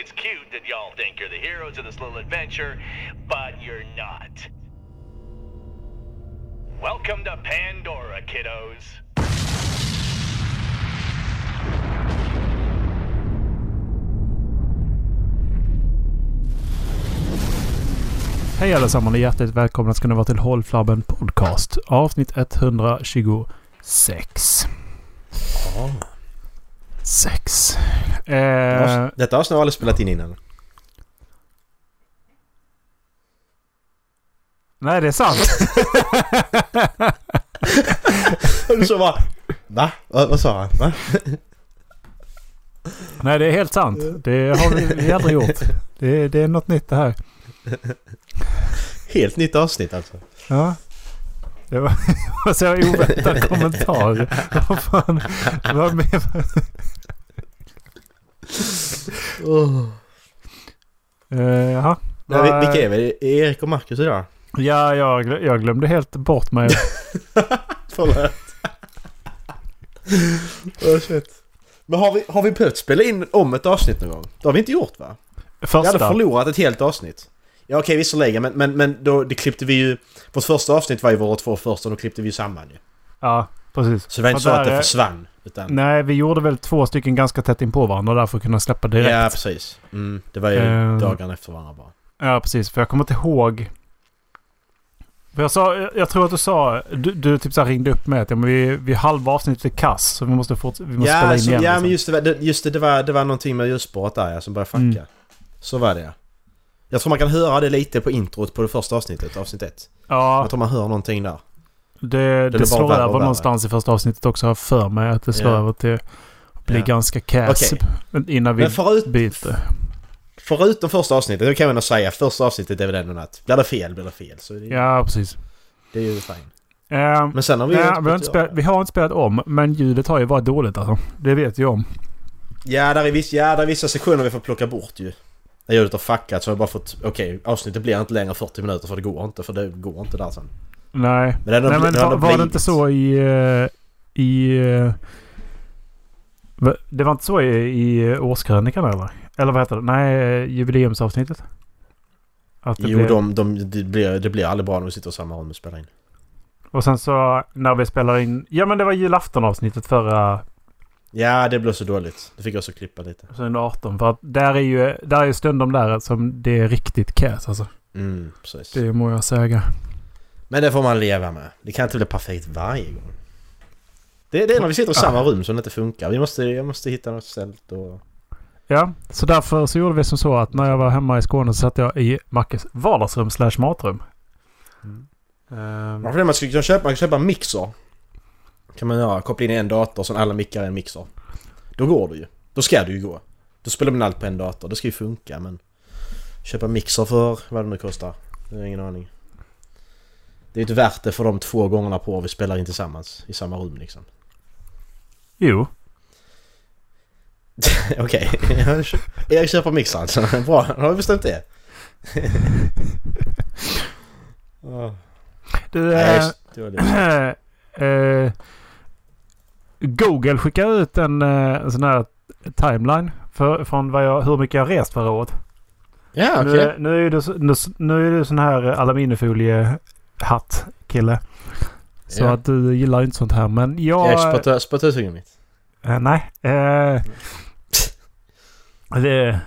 It's cute that y'all think you're the heroes of this little adventure, but you're not. Welcome to Pandora, kiddos. Hej allesammans och hjärtligt välkomna ska ni vara till Håll Flabben Podcast. Avsnitt 126. Ja. Sex. Eh, Detta har jag aldrig spelat in innan. nej, det är sant. Du så bara... Va? Vad, vad sa han? Va? nej, det är helt sant. Det har vi, vi aldrig gjort. Det, det är något nytt det här. Helt nytt avsnitt alltså. Ja. Det var, det var så oväntad kommentar. Vad fan? Vad med? Eh, jaha. Ja, vi- vilka är vi? Erik och Marcus idag? Ja, jag, glö- jag glömde helt bort mig. Förlåt. oh, shit. Men har vi, har vi behövt spela in om ett avsnitt någon gång? Det har vi inte gjort va? Vi hade Första. förlorat ett helt avsnitt. Ja okej visserligen men, men, men då det klippte vi ju... Vårt första avsnitt var ju våra två första och då klippte vi ju samman ju. Ja, precis. Så det var inte så att det är- försvann. Utan... Nej, vi gjorde väl två stycken ganska tätt in på varandra där för att kunna släppa direkt. Ja precis. Mm, det var ju Ehm. dagarna efter varandra bara. Ja, precis. För jag kommer inte ihåg. För jag, sa, jag, jag tror att du sa, du, du typ så ringde upp med att ja, men vi, vi halva avsnittet är kass så vi måste, fort, vi måste spela Ja, in så, igen. ja liksom. men just det, det- just det, det var, det var någonting med ljusspåret där ja, som började fucka. Mm. Så var det ja. Jag tror man kan höra det lite på introt på det första avsnittet, avsnitt ett. ja, Jag tror man hör någonting där. Det, det bara slår över någonstans i första avsnittet också. har för mig att det slår Ja. över till att bli Ja. ganska kass innan vi Men förut, byter. förutom första avsnittet, det kan jag ändå säga, första avsnittet är väl ändå att blir det fel blir det fel. Så det, Ja, precis. det är ju fine. Eh, Men sen har vi ja, vi, har inte spelat, vi har inte spelat om, men ljudet har ju varit dåligt alltså. Det vet jag om. Ja, där är, viss, ja, där är vissa sektioner vi får plocka bort ju. När ljudet har fuckat så har vi bara fått, okej avsnittet blir inte längre 40 minuter för det går inte, för det går inte där sen. Nej, Men har Nej men har var, var det inte så i... eh, i eh, det var inte så i, i årskrönikan eller? Eller vad heter det? Nej, eh, jubileumsavsnittet? Att Jo, blev- de, de, det, blir, det blir aldrig bra när vi sitter i samma rum och spelar in. Och sen så när vi spelar in... Ja men det var julaftonavsnittet förra... Ja, det blev så dåligt. Det fick jag också klippa lite. 2018. För att där är ju där är ju stundom där som det är riktigt kass alltså. Mm, precis. Det må jag säga. Men det får man leva med. Det kan inte bli perfekt varje gång. Det, det är när vi sitter i samma rum som det inte funkar. Vi måste, jag måste hitta något ställt och... Ja, så därför så gjorde vi som så att när jag var hemma i Skåne så satt jag i Mackes vardagsrum slash matrum. Ehm, Varför det? Man skulle kunna köpa, man kan köpa en mixer. Kan man göra. Koppla in i en dator så alla mickar är en mixer. Då går det ju. Då ska det ju gå. Då spelar man allt på en dator. Det ska ju funka men... Köpa mixer för vad det nu kostar. Det har jag ingen aning. Det är inte värt det för de två gångerna på vi spelar in tillsammans i samma rum liksom. jo. Okej, Erik köper mixer alltså. Bra, då har vi bestämt det. Ja. Du, Nej, det det. eh, Google skickar ut en, eh, en sån här timeline för, från vad jag, hur mycket jag har rest förra året. Ja, okej. Nu, nu är så- nu, nu är du sån här aluminiumfolie-hatt kille. Så Ja. att du gillar inte sånt här. Men jag... Spottar- spottar ut mitt. Eh, nej. Eh, det,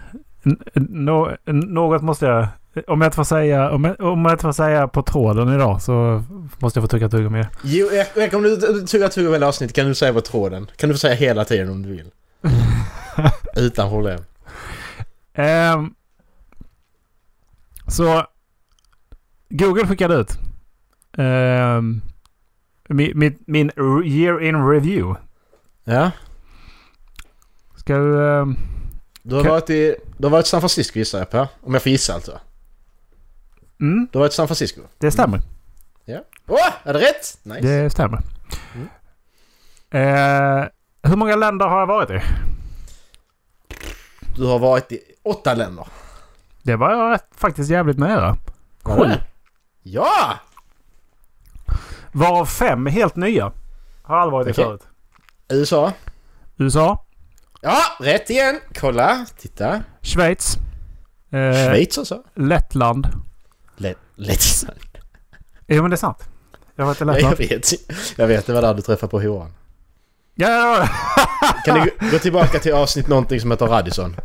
n- nå- något måste jag... Om jag inte får säga, om jag, om jag inte får säga på tråden idag så måste jag få tugga med. Jo, Erik, Erik, om du tuggar tuggar hela avsnittet kan du säga på tråden. Kan du få säga hela tiden om du vill. Utan problem. Ehm, så Google skickade ut ehm, min, min, year in review. Ja. Ska du... ehm, Du har Kan- varit i... Du har varit i San Francisco gissar jag på. Om jag får gissa alltså. mm, Du har varit i San Francisco. det stämmer. Åh! är det rätt? Nice. Det stämmer. Mm. Eh, hur många länder har jag varit i? Du har varit i åtta länder. Det var jag faktiskt jävligt nära. Sju. Ja! Varav fem är helt nya. Har aldrig varit i Okej. förut. USA. USA. Ja, rätt igen! Kolla! Titta. Schweiz. Eh, Schweiz alltså? Lettland. Lätt. Lätt. Jo men det är sant. Jag har varit i Nej, jag Lettland. vet. Jag vet, det var där du träffade på Johan. Ja, ja, Kan du gå- tillbaka till avsnitt någonting som heter Radisson?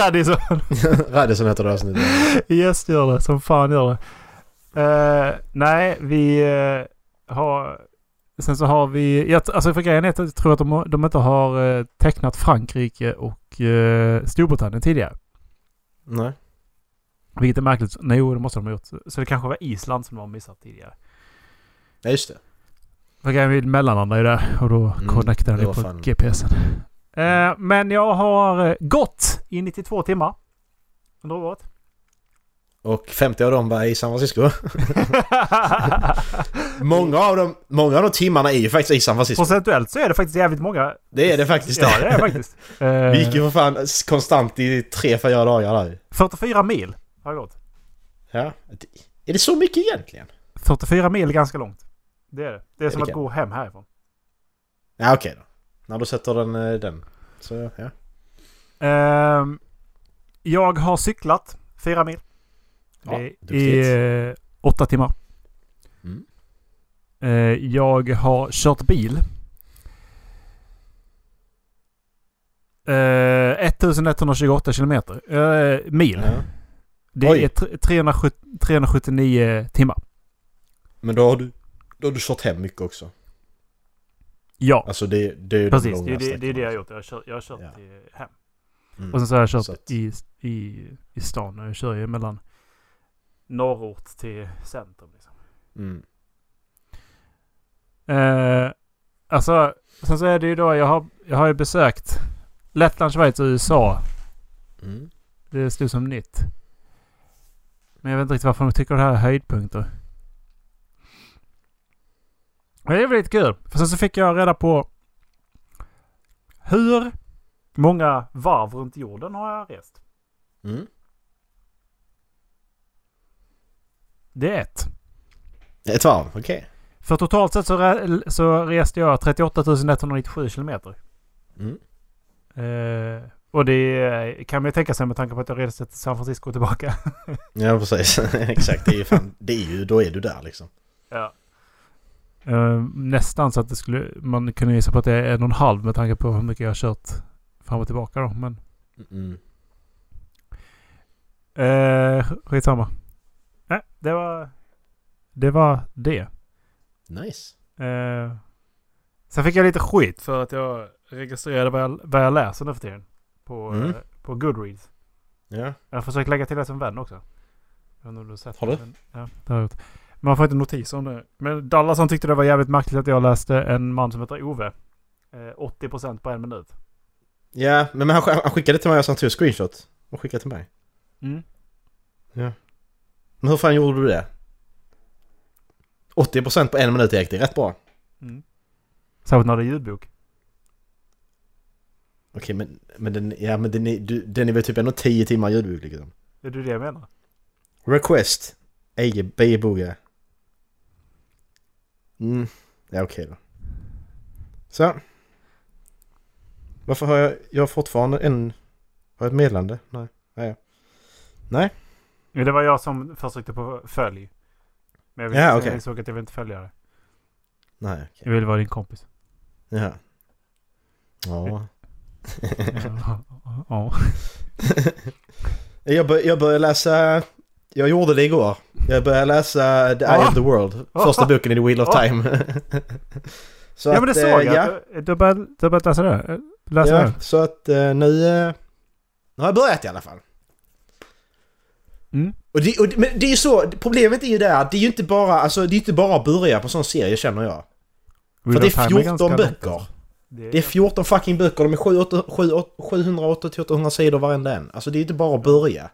Radisson. Radisson heter det avsnittet. Yes, gör det. Som fan gör det. Eh, nej, vi eh, har... Sen så har vi... Jag, alltså för grejen är att jag tror att de, de inte har eh, tecknat Frankrike och uh, Storbritannien tidigare. Nej. Vilket är märkligt. Nej, jo, det måste de ha gjort. Så det kanske var Island som de har missat tidigare. Ja, just det. För grejen är mellanlandar ju där och då Mm, connectar den på fan- GPSen. Eh, men jag har eh, gått i 92 timmar. Under året. Och 50 av dem var i San Francisco. Många av dem, många av de timmarna är ju faktiskt i San Francisco. Procentuellt så är det faktiskt jävligt många. Det är det faktiskt. Ja, det är det faktiskt. Vi gick ju för fan konstant i tre, fyra dagar där 44 mil har jag gått. Ja. Är det så mycket egentligen? 44 mil är ganska långt. Det är det. Det är som det att gå hem härifrån. Ja, okej då. När du sätter den, eh, den. Så, ja. Ehm, jag har cyklat 4 mil. Ja, Det duktigt. är 8 timmar. Mm. Eh, jag har kört bil. Eh, 1128 kilometer. Eh, mil. ja. Det Oj. är tre- 370, 379 timmar. Men då har du, då har du kört hem mycket också. Ja, Alltså det, det är de precis. långa Det det, det, är det jag har gjort. Jag har kört, jag har kört Ja. hem. Mm. Och sen så har jag kört att- i, i, i stan. Jag kör ju mellan norrort till centrum. Liksom. Mm. Eh, alltså, sen så är det ju då jag har, jag har ju besökt Lettland, Schweiz och USA. Mm. Det stod som nytt. Men jag vet inte riktigt varför de tycker det här är höjdpunkter. Men det är lite kul. För sen så fick jag reda på hur många varv runt jorden har jag rest. Mm. Det är ett. Ett varv, okej. För totalt sett så, re- så reste jag 38 197 kilometer. Mm. Eh, och det kan man ju tänka sig med tanke på att jag reste till San Francisco och tillbaka. Ja, precis. Exakt. Det är ju fan, det är ju, då är du där liksom. Ja. Eh, nästan så att det skulle, man kunde gissa på att det är en och en halv med tanke på hur mycket jag har kört fram och tillbaka då. Men Mm. eh, skitsamma. Det var det. Var det. Nice. Eh, sen fick jag lite skit för att jag registrerade vad jag, vad jag läser nu för tiden. På, Mm. eh, på Goodreads. Ja. Jag har försökt lägga till det som vän också. Jag vet inte om du har sett Har du? Men, ja, det har jag gjort. Man får inte notis om det. Men Dallasson tyckte det var jävligt märkligt att jag läste en man som heter Ove. Eh, 80% på en minut. Ja, men han, skickade till mig och så han tog en screenshot. Och skickade till mig. Mm. Men hur fan gjorde du det? 80% på en minut gick det rätt bra. Mm. Särskilt när det är ljudbok. Okej, men, men den, ja, men den, är, du, den är väl typ ändå 10 timmar ljudbok liksom. Är det det jag menar? Request. Eje, Beje Boga. Mm, ja okej då. Så. Varför har jag, jag har fortfarande en, har jag ett meddelande? Nej, nej. Nej, Det var jag som försökte på följ. Men jag, vill, Ja, jag okej. insåg att jag vill inte följa det. nej okej. Jag vill vara din kompis. Ja. Ja. Ja. ja. jag, bör, jag började läsa, jag gjorde det igår. Jag började läsa The Eye Ah. of the World. Första boken i The Wheel of Ah. Time. så ja men det eh, såg jag. Ja, Du- Du har börjat, läsa det? Läsa ja, det? så att eh, nu, eh, nu har jag börjat i alla fall. Mm. Och det, och men det är ju så, problemet är ju det att det är ju inte bara, alltså det är inte bara att börja på en sån serie känner jag. För det är 14 ganska långt, böcker. alltså. Det är, Det är 14 fucking böcker, de är 780-800 sidor varenda en. Alltså det är inte bara att börja.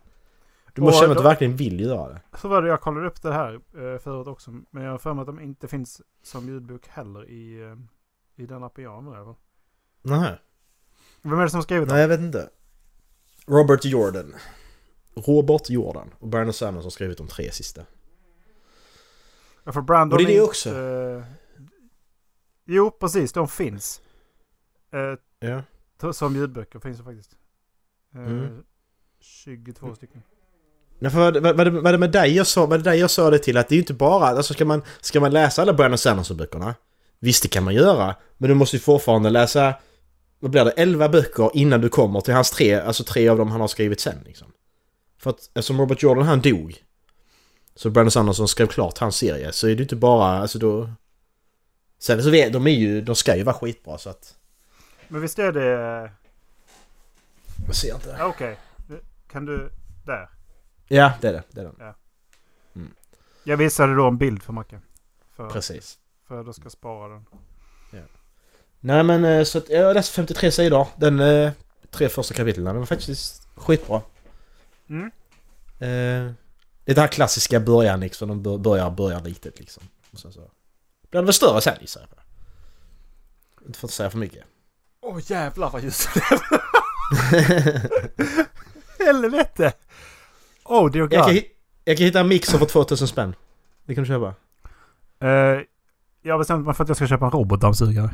Du måste Och känna att då- du verkligen vill göra det. Så var det, jag kollade upp det här eh, förut också. Men jag har för mig att de inte finns som ljudbok heller i, eh, i den appen jag använder. Nej. Vem är det som har skrivit Nej, jag vet inte. Robert Jordan. Robert Jordan och Brandon Salmon som skrivit de tre sista. Ja, för Brandon Och det är det också. eh, jo, precis. De finns. Eh, Ja. som ljudböcker finns det faktiskt. Eh, Mm. 22 stycken. Nej, för vad, det med dig jag sa, vad det dig jag sa det till? Att det är ju inte bara... Alltså ska man, ska man läsa alla Brandon Sanderson-böckerna? Visst, det kan man göra. Men du måste ju fortfarande läsa... Vad blir det? 11 böcker innan du kommer till hans tre... Alltså tre av dem han har skrivit sen liksom. För att eftersom Robert Jordan han dog. Så Brandon Sanderson skrev klart hans serie. Så är det inte bara... Alltså då... Sen så vet de är ju... De ska ju vara skitbra så att... Men visst är det... Jag ser inte. Ja, Okej. Kan du... Där. Ja, det är det. Det är det. Jag visade då en bild för Macke. För, Precis. för att du ska spara den. Nej men eh, så att jag har läst 53 sidor. Den eh, tre första kapitlen. Den var faktiskt skitbra. Mm. Eh, det här klassiska början liksom. De bör- börjar, börjar litet liksom. Och sen så blir det väl större sen gissar jag på. Inte för att säga för mycket. Åh jävlar vad ljust Helvete! Oh dear Jag kan, god. jag kan hitta en mixer för 2000 spänn. Det kan du köpa. Eh, jag har bestämt mig för att jag ska köpa en robotdammsugare.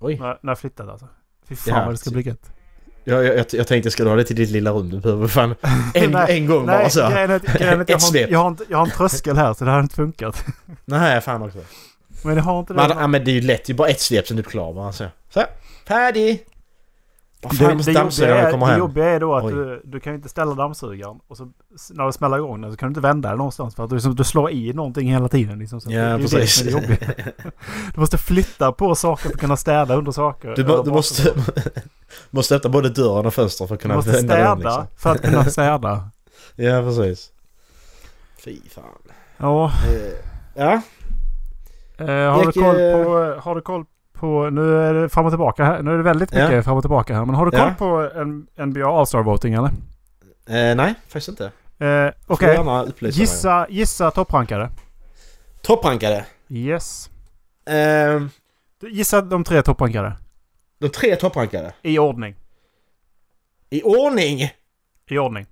Oj. När, när jag flyttar alltså. Fy fan Ja, vad det ska så- bli gött. Jag, jag, jag tänkte ska du ha det till ditt lilla rum. Du behöver fan en, Nej, en gång bara Nej, så. grejen är, att- grejen är jag, har, jag, har inte, jag har en tröskel här så det här har inte funkat. Nej, fan också. Men jag har inte det. Men, ja, men det är ju lätt. Det är bara ett svep sen du är klar bara. Så. så. Färdig! Vad fan det, måste det, jobbiga dammsugaren det jobbiga är då att Oj. du, du kan ju inte ställa dammsugaren och så när du smäller igång den så kan du inte vända den någonstans för att du, liksom, du slår i någonting hela tiden. Liksom, så Ja, det är det precis. som är det. Du måste flytta på saker för att kunna städa under saker. Du, du måste, måste öppna både dörren och fönstret för att du kunna måste vända städa den liksom. för att kunna städa. Ja, precis. Fy fan. Ja, Eh, Ja, eh, har, du Gick, koll eh, på, har du koll på... Nu är det fram och tillbaka här. Nu är det väldigt Ja. mycket fram och tillbaka här. Men har du koll Ja. på en, NBA All-Star Voting eller? eh, nej faktiskt inte. Eh, Okej. mig. Gissa, gissa topprankade. Topprankade. Yes. Eh, Gissa de tre topprankade. de tre topprankade. I ordning. I ordning! I ordning.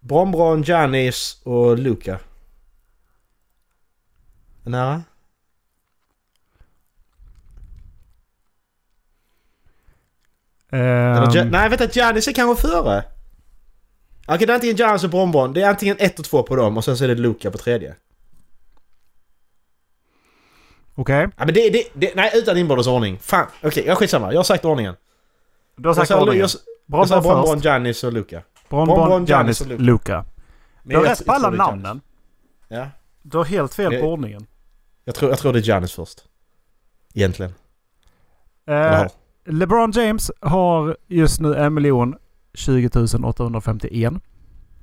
Brombron, Janis och Luka. Nära? Ja- nej vänta, Giannis är kanske före. Okej, det är antingen Giannis och Bonbon. Det är antingen ett och två på dem och sen så är det Luka på tredje. Okej. Ja, men det, det, det nej utan inbördes ordning. Fan, okej, jag skitsamma. Jag har sagt ordningen. Du har sagt jag sa, ordningen. jag, jag sa först. Giannis och Luka. Bonbon, Giannis, och Luka. Du har jag- rätt på jag alla namnen. Ja. Du har helt fel Det- på ordningen. Jag tror, jag tror det är Giannis först. Egentligen. Eh. LeBron James har just nu 1 20 851.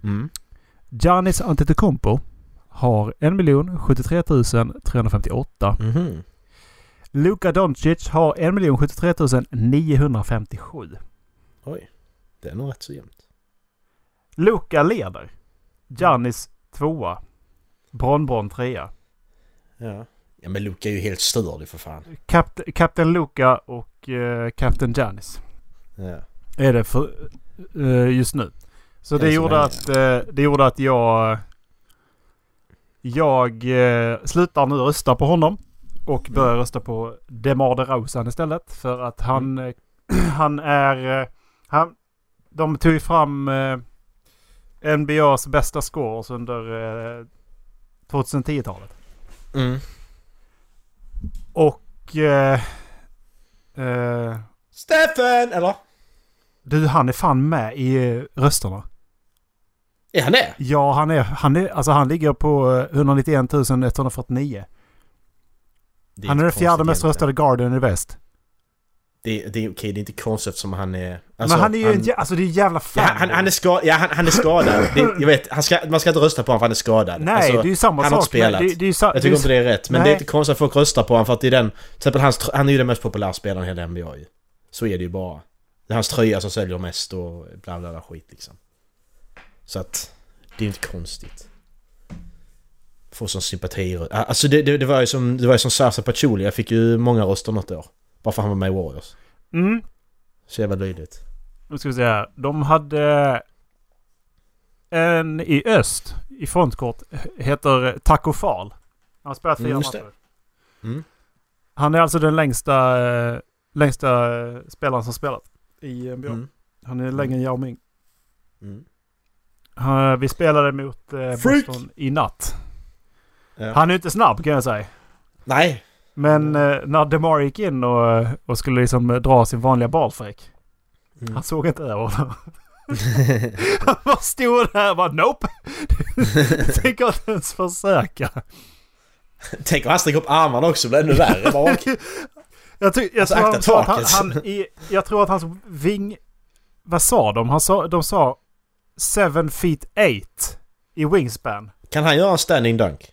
Mm. Giannis Antetokounmpo har 1 73 358. Mhm. Luka Doncic har 1 73 957. Oj. Det är nog rätt så jämnt. Luka leder. Giannis tvåa. Bronbron trea. Ja. Ja men Luka är ju helt störd för fan. Kapt, Kapten Luka och uh, Kapten Giannis Ja. är det för eh, just nu. Så det så gjorde, att, eh, det gjorde att jag... Jag uh, slutar nu rösta på honom. Och börjar rösta på Demar DeRozan istället. För att han, eh, han är... eh, han, de tog ju fram NBAs bästa scores under uh, 2010-talet. Mm. Och... eh, eh, Steffen! Eller? du, han är fan med i eh, rösterna. Är han det? Ja, han är... Han, är, alltså han ligger på eh, 191 149. det Han är den fjärde mest röstade Guardian i väst. Det, det, okej, det är inte konstigt som han är... Alltså, Men han är ju en, jä- alltså det är en jävla fan. Ja, han, han, är ska, ja, han, han är skadad. Det, jag vet, han ska, man ska inte rösta på honom för han är skadad. Nej, Alltså, det är ju samma han sak. har inte spelat. Det, det är ju jag tycker det är, inte det är rätt. Men Nej. det är inte konstigt att folk röstar på honom för att det är den... Till exempel hans, han är ju den mest populära spelaren i hela NBA ju. Så är det ju bara. Det är hans tröja som säljer mest och bla bla bla skit liksom. Så att... Det är inte konstigt. Få sån sympati. Alltså det, det, det var ju som, det var ju som Sasa Paciuli. Jag fick ju många röster något år. Bara för han var med i Warriors. Mm. Så jävla löjligt. Nu ska vi se här. De hade en i öst i frontkort. Heter Taco Fall. Han har spelat fyra Mm, matcher. Mm. Han är alltså den längsta, eh, längsta eh, spelaren som spelat i NBA. Mm. Han är längre än Yao Ming. Mm. Han- Vi spelade mot eh, Freak! Boston i natt. Ja. Han är inte snabb kan jag säga. Nej! Men eh, när DeMar gick in och, och skulle liksom eh, dra sin vanliga balfräck. Mm. Han såg inte över honom. Han bara stod där och bara nope. Tänker inte ens försöka. Tänk om han sträcker upp armarna också, blir det ännu värre. Bara. Jag, ty- jag, Alltså, tror han att han, han, i, jag tror att hans ving... Vad sa de? Han sa, de sa 7 feet 8 i wingspan. kan han göra en standing dunk?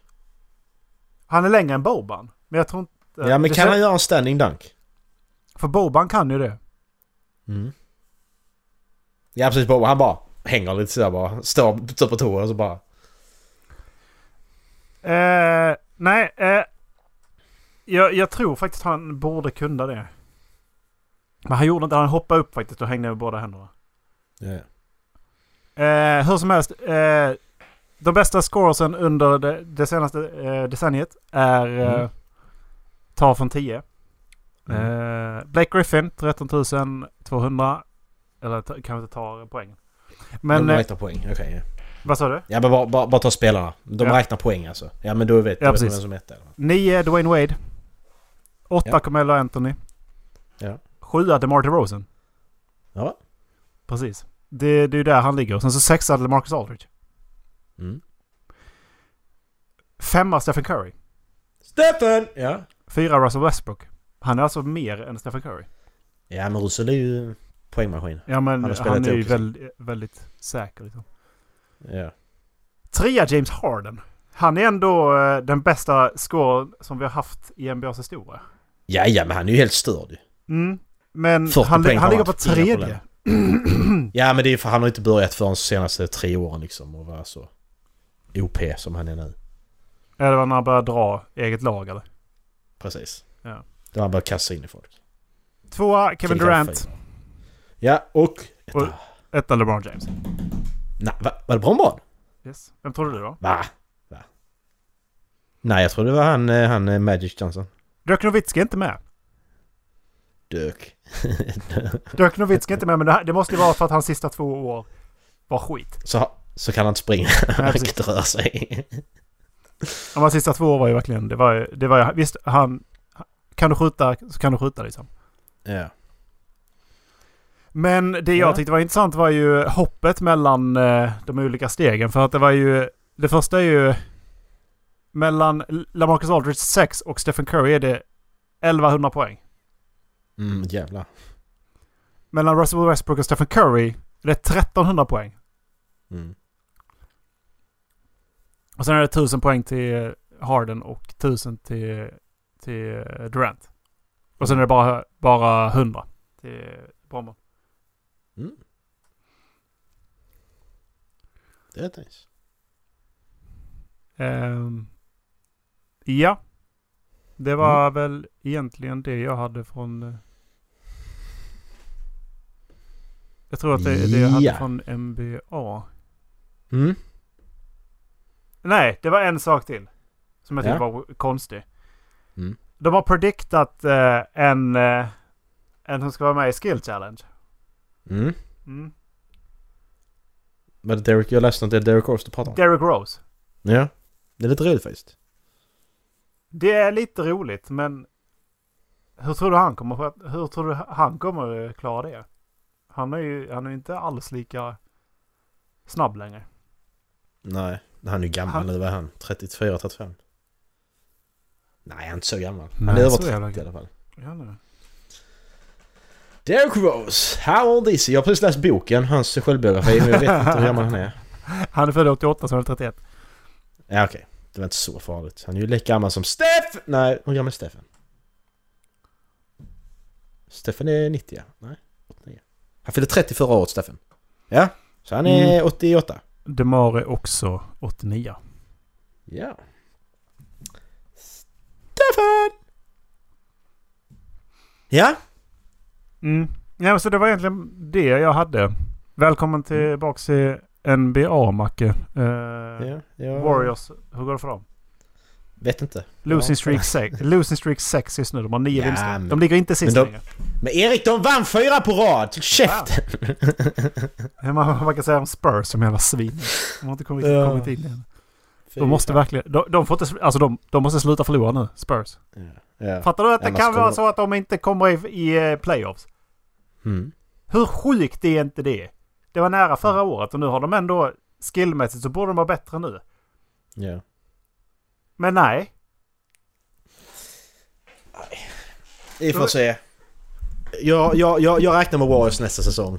Han är längre än Boban. Men jag tror inte... Ja men kan kän- han göra en standing dunk? För Boban kan ju det. Mm. Ja precis, bara- han bara hänger lite sådär bara. Står, står på tå och så bara... Eh, nej, eh, jag, jag tror faktiskt han borde kunna det. Men han gjorde inte Han hoppade upp faktiskt och hängde med båda händerna. Ja. Eh, hur som helst. Eh, de bästa scoresen under det, det senaste eh, decenniet är eh, Mm. Tar från 10. Mm. Eh, Blake Griffin 13 200. Eller ta- kanske inte tar poängen. Men de eh, räknar poäng, okej. ja. vad sa du? Ja men bara, bara, bara ta spelarna. De Ja. räknar poäng alltså. Ja men då vet Ja, du vet precis. vem som är ett eller? 9 Dwayne Wade. 8 Ja. Carmelo Anthony. Ja. 7 DeMar DeRozan. Ja. Precis. Det, det är ju där han ligger. Sen så 6 LeMarcus Aldridge. Mm. 5 Stephen Curry. Stefan! Ja. 4 Russell Westbrook. Han är alltså mer än Stephen Curry. Ja men Russell är ju poängmaskin. Ja men Han han, är ju väldigt, väldigt säker liksom. Ja. Trea James Harden. Han är ändå eh, den bästa scoren som vi har haft i NBAs historia. Ja, ja men han är ju helt störd ju. Mm. Men 40 han, han ligger på tredje. Ja men det är för han har inte börjat förrän de senaste tre åren liksom och vara så OP som han är nu. Eller var när han började dra eget lag eller? Precis. Ja. Då har han börjat kasta in i folk. Tvåa Kevin Kika Durant. fina. Ja och... Och- Etta LeBron James. Nej, va, var det Bromban? Yes. Vem trodde du då? Va? Va? Nej jag tror det var han, eh, han eh, Magic Johnson. Dirk Nowitzki är inte med. Dök. Dirk Nowitzki är inte med men det, här- det måste ju vara för att hans sista två år var skit. så, så kan han inte springa. Han kan inte röra sig. De hans sista två var ju verkligen... Det var ju... Det var ju visst, han... Kan du skjuta så kan du skjuta liksom. ja. Men det jag Ja. tyckte var intressant var ju hoppet mellan eh, de olika stegen. För att det var ju... Det första är ju... Mellan LaMarcus Aldridge 6 och Stephen Curry är det 1100 poäng. Mm, jävlar. Mellan Russell Westbrook och Stephen Curry är det 1300 poäng. Mm. Och sen är det 1000 poäng till Harden och 1000 till, till Durant. Och sen är det bara, bara 100 till Bromma. Mm. Det är nice. Ehm, ja. Det var väl egentligen det jag hade från... eh, Jag tror att det är det jag hade Ja. från NBA. Mm. Nej, det var en sak till. Som jag tyckte Ja. var konstig. Mm. De har prediktat eh, en, eh, en som ska vara med i Skill Challenge. Mm. Mm. Men Derek, jag läste att det är Derek Rose du pratar om. Derrick Rose. Ja. Det är lite roligt faktiskt. Det är lite roligt men hur tror du han kommer, hur tror du han kommer klara det? Han är ju han är inte alls lika snabb längre. Nej. Han är ju gammal Han- nu. Vad är han? 34, 35? Nej, han är inte så gammal. Han Nej, är över så 30 jävla i alla fall. Ja. Derek Rose, How old is he? Jag har precis läst boken, hans självbiografi, men jag vet inte hur gammal han är. Han är född 88 så han är 31. Ja, okej. Det var inte så farligt. Han är ju lika gammal som Steff! Nej, hur gammal är Steffen? Steffen är 90, ja. Nej, 89. Han fyllde 30 förra året, Steffen. Ja, så han är Mm. 88. DeMar är också 89. Ja. Steffen! Ja? Mm. Ja, så det var egentligen det jag hade. Välkommen tillbaka till NBA, Macke. Eh, Ja, ja. Warriors, hur går det för dem? Vet inte. Losing Ja. streak 6. Losing streak 6 just nu. De har nio Ja, vinster. men- De ligger inte sist men de- längre. Men Erik, de vann fyra på rad! Käften! Hur man, man kan säga om Spurs som jävla svin. De har inte kommit, Ja. kommit in än. De måste verkligen... De, de, får inte, alltså de, de måste sluta förlora nu, Spurs. Ja. Fattar du att det Annars kan vara kommer- så att de inte kommer i, i eh, playoffs? Mm. Hur sjukt är inte det? Det var nära förra året och nu har de ändå... Skillmässigt så borde de vara bättre nu. Ja. Men nej. Vi får se. Jag, jag, jag, jag räknar med Warriors nästa säsong.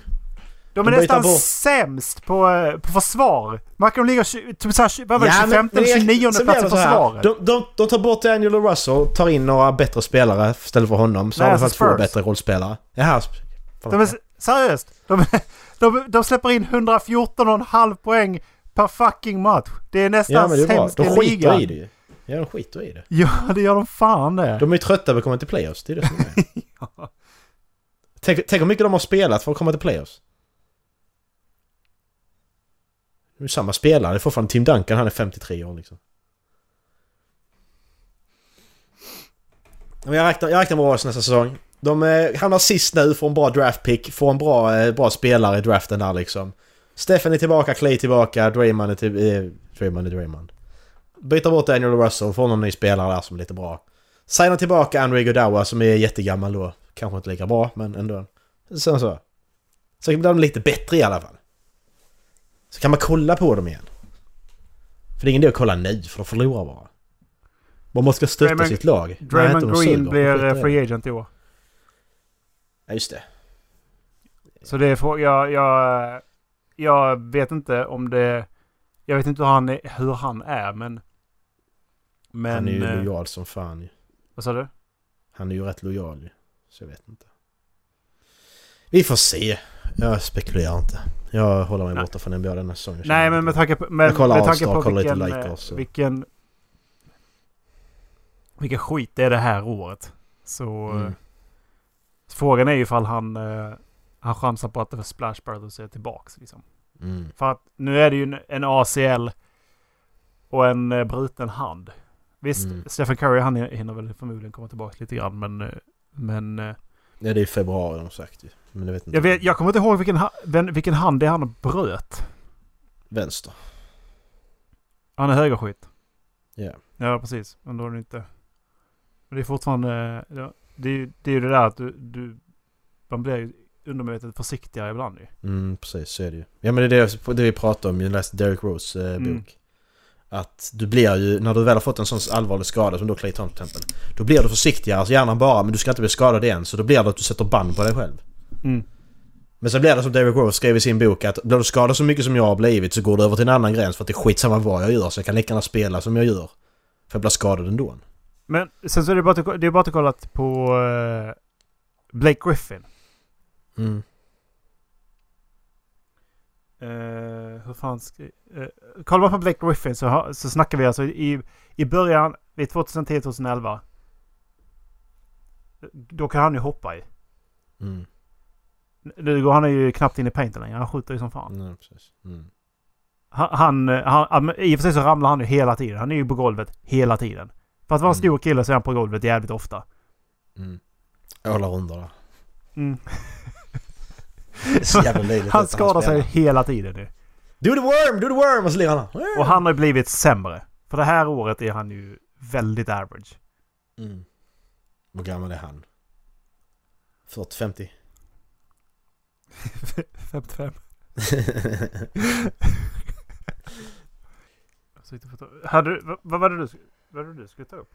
De är De nästan bort- sämst på, eh, på försvar. Man kan ligga tju- typ såhär, vad var det, Ja, 25 men- eller men 29 så blir plats i försvaret. De, de, de tar bort Daniel Russell, tar in några bättre spelare istället för honom. Så Nej, har de alltså fått två bättre rollspelare. Jaha. De är, seriöst. De, de, de släpper in 114,5 poäng per fucking match. Det är nästan Ja men det är sämst De i skiter ligan. i det ju. Ja de skiter i det. Ja, det gör de fan det. De är ju trötta på att komma till playoffs. Det är det som är. tänk, tänk hur mycket de har spelat för att komma till playoffs. Det är samma spelare. Det är fortfarande Tim Duncan. Han är 53 år liksom. Jag räknar, jag räknar med Warriors nästa säsong. De eh, hamnar sist nu, får en bra draftpick, får en bra, eh, bra spelare i draften där liksom. Stephen är tillbaka, Clay tillbaka, Draymond är till... Eh, Draymond är Draymond. Byter bort Daniel Russell, får någon ny spelare där som är lite bra. Signar tillbaka Andre Godawa som är jättegammal då. Kanske inte lika bra, men ändå. Så så. Så blir de lite bättre i alla fall. Så kan man kolla på dem igen. För det är ingen idé att kolla nu, för de förlorar bara. Man måste stötta Draymond- sitt lag. Draymond Green suger. blir free agent i år. Ja, just det. Så det är frå- jag, jag, jag vet inte om det... Jag vet inte hur han är, hur han är men... Men... Han är ju eh, lojal som fan ju. Vad sa du? Han är ju rätt lojal ju. Så jag vet inte. Vi får se. Jag spekulerar inte. Jag håller mig Nej. borta från NBA denna säsongen. Nej men med tanke på, men, Jag kollar med tanke på kollar lite vilken, Lakers, eh, så. vilken... Vilken skit det är det här året. Så... Mm. eh, Frågan är ju ifall han... eh, Han chansar på att det för Splash Brothers är tillbaks liksom. Mm. För att nu är det ju en, ACL och en eh, bruten hand. Visst, Mm. Stephen Curry han hinner väl förmodligen komma tillbaka lite grann men... eh, Men... eh, Ja det är i februari de har sagt ju. Men jag vet inte. Jag, vet, jag kommer inte ihåg vilken, vem- vilken hand det är han bröt. Vänster. Han är högerskytt. Ja. Ja, precis. Men då är det inte... Men det är fortfarande... Ja, det, är, ju- det är ju det där att du... du man blir ju undermedvetet försiktigare ibland ju. Mm, precis så är det ju. Ja men det är det, det vi pratade om. Jag läste Derek Rose eh, bok. Mm. Att du blir ju, när du väl har fått en sån allvarlig skada som då Clay Thompson till exempel. Då blir du försiktigare, alltså gärna bara, men du ska inte bli skadad igen. Så då blir det att du sätter band på dig själv. Mm. Men så blir det som Derek Rose skrev i sin bok att blir du skadad så mycket som jag har blivit så går du över till en annan gräns för att det är skitsamma vad jag gör så jag kan lika gärna spela som jag gör. För jag blir skadad ändå. Men sen så är det bara att, det är bara att kolla på eh, Blake Griffin. Mm. Eh, hur fan ska... Uh, kollar man på Blake Griffin så, så snackar vi alltså i, i början, vid 2010-2011. Då kan han ju hoppa i. Mm. Nu går han ju knappt in i painten längre. Han skjuter ju som fan. Precis. Mm. Han, han, han, han, I och för sig så ramlar han ju hela tiden. Han är ju på golvet hela tiden. För att vara en Mm. stor kille så är han på golvet jävligt ofta. Mm. Jag håller rundor där. Mm. Så jävla löjligt Han skadar sig hela tiden nu. Do the worm, do the worm! Och så han. Och han har blivit sämre. För det här året är han ju väldigt average. Mm. Hur gammal är han? 40-50? 55. Så inte får ta- Hade du, vad, vad var det du, vad var det du skulle ta upp?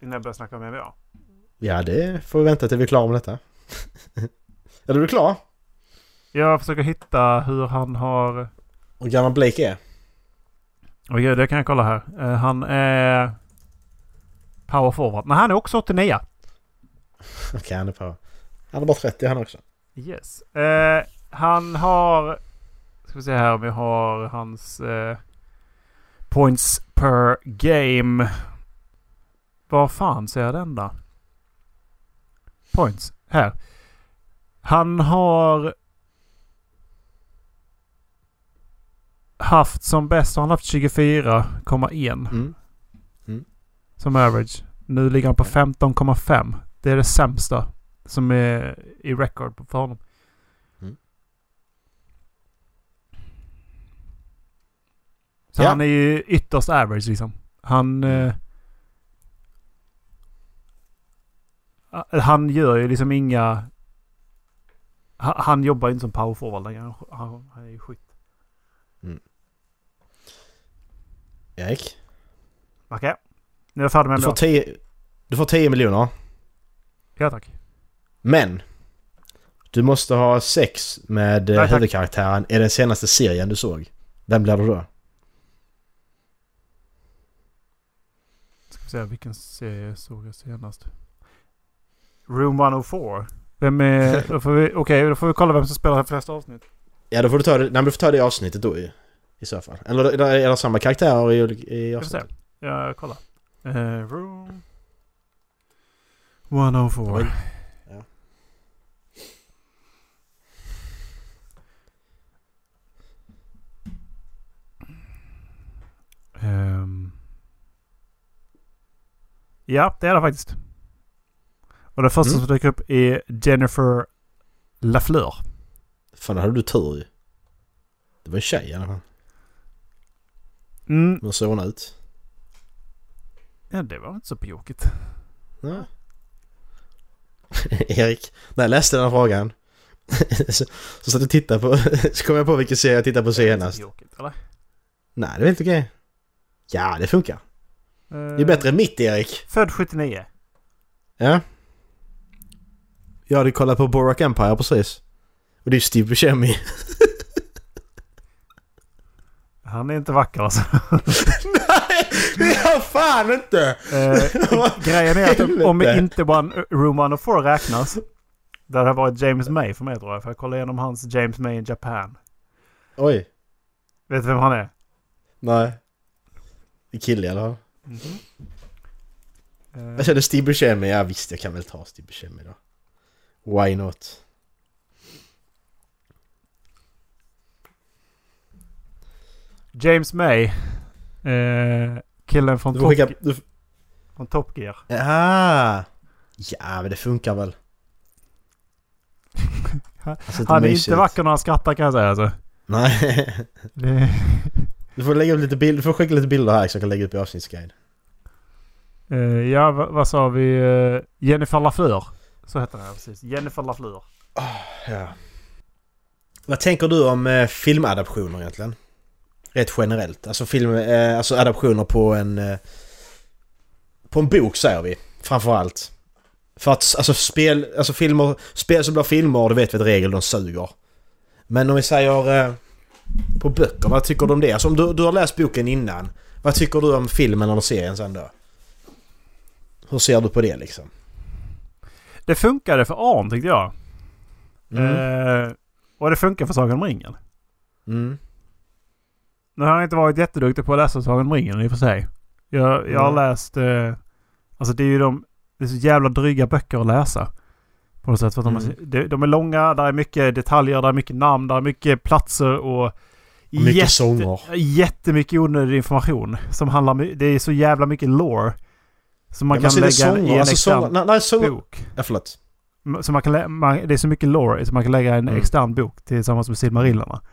Innan jag började snacka om NBA? ja, det får vi vänta till vi är klara med detta. är du klar? Jag försöker hitta hur han har... Hur gammal Blake är? Okej, det kan jag kolla här. Eh, han är... Power forward. Men han är också 89. Okej, han är på... Han är bara 30 han också. Yes. Eh, han har... Ska vi se här om vi har hans... Eh, points per game. Var fan ser jag den då? Points. Här. Han har... Haft som bäst har han haft 24,1 Mm. som average. Nu ligger han på 15,5. Det är det sämsta som är i record för honom. Mm. Så Ja. han är ju ytterst average liksom. Han... Eh, ah, han gör ju liksom inga... Han, han jobbar ju inte som power forward längre. Han, han, han är ju skytt. Erik? Okej. Nu är jag färdig med Du får låt. 10, du får 10 miljoner. Ja tack. Men! Du måste ha sex med eh, Nej, huvudkaraktären i den senaste serien du såg. Vem blir det då? Ska vi se vilken serie såg jag senast. Room 104. Vem är... Okej, då får vi kolla vem som spelar flest avsnitt. Ja då får du ta det, nej, du får ta det avsnittet då i, i så fall. Eller är det samma karaktärer i, i Vi får se. avsnittet? Jag kollar. Eh, room 104. Oj. Ja. Ehm. Ja, det är det faktiskt. Och den första Mm. som dyker upp är Jennifer Lafleur. Fan, hade du tur ju. Det var en tjej i alla fall. Mm. Hur såg hon ut? Ja, det var inte så pjåkigt. Ja. Erik, när jag läste den här frågan så, så satt jag och tittade på, så kom jag på vilken serie jag tittade på senast. Pjåkigt, eller? Nej, det är helt okej. Ja, det funkar. Det är bättre än mitt Erik. Född 79. Ja. Jag hade kollat på Borak Empire precis. Och det är ju Steve Buscemi. Han är inte vacker alltså. Nej, det är han fan inte! Eh, grejen är att om- inte One, Room 104 räknas. Där det har varit James May för mig tror jag. För jag kollade igenom hans James May in Japan. Oj. Vet du vem han är? Nej. Är kille alla fall. Eh, Jag kände Steve Buscemi, ja visst jag kan väl ta Steve Buscemi då. Why not? James May. Eh, killen från Top, skicka... Du... från Top Gear. Aha. Ja men det funkar väl. Alltså, Han är mysigt. inte vacker när han skrattar kan jag säga alltså. Nej. Det, Du får lägga upp lite bilder, du får skicka lite bilder här så jag kan lägga upp i avsnittsguide. eh, ja, vad, vad sa vi? Eh, Jennifer Lafleur. Så heter den precis. Jennifer Lafleur. Ja. Vad tänker du om eh, filmadaptioner egentligen? Rätt generellt. Alltså film, eh, alltså adaptioner på en... Eh, på en bok säger vi. Framförallt. För att alltså spel, alltså filmer, spel som blir filmer, det vet vi att regel de suger. Men om vi säger eh, på böcker, vad tycker du om det? Alltså om du, du har läst boken innan. Vad tycker du om filmen eller serien sen då? Hur ser du på det liksom? Det funkade för Arn tyckte jag. Mm. Eh, och det funkar för Sagan om ringen. Mm. Nu har jag inte varit jätteduktig på att läsa Sagan om ringen i och för sig. Jag, jag har Mm. läst... Eh, alltså det är ju de... Det är så jävla dryga böcker att läsa. På något sätt. För Mm. är, de, de är långa, där är mycket detaljer, där är mycket namn, där är mycket platser och... Och mycket sånger. Jättemycket onödig information. Som handlar Det är så jävla mycket lore. Som man Ja, kan så är det lägga i en alltså extern sånger, nej, sånger. bok. Ja, förlåt. Så man kan man, det är så mycket lore så man kan lägga en Mm. extern bok tillsammans med Silmarillerna. Mm,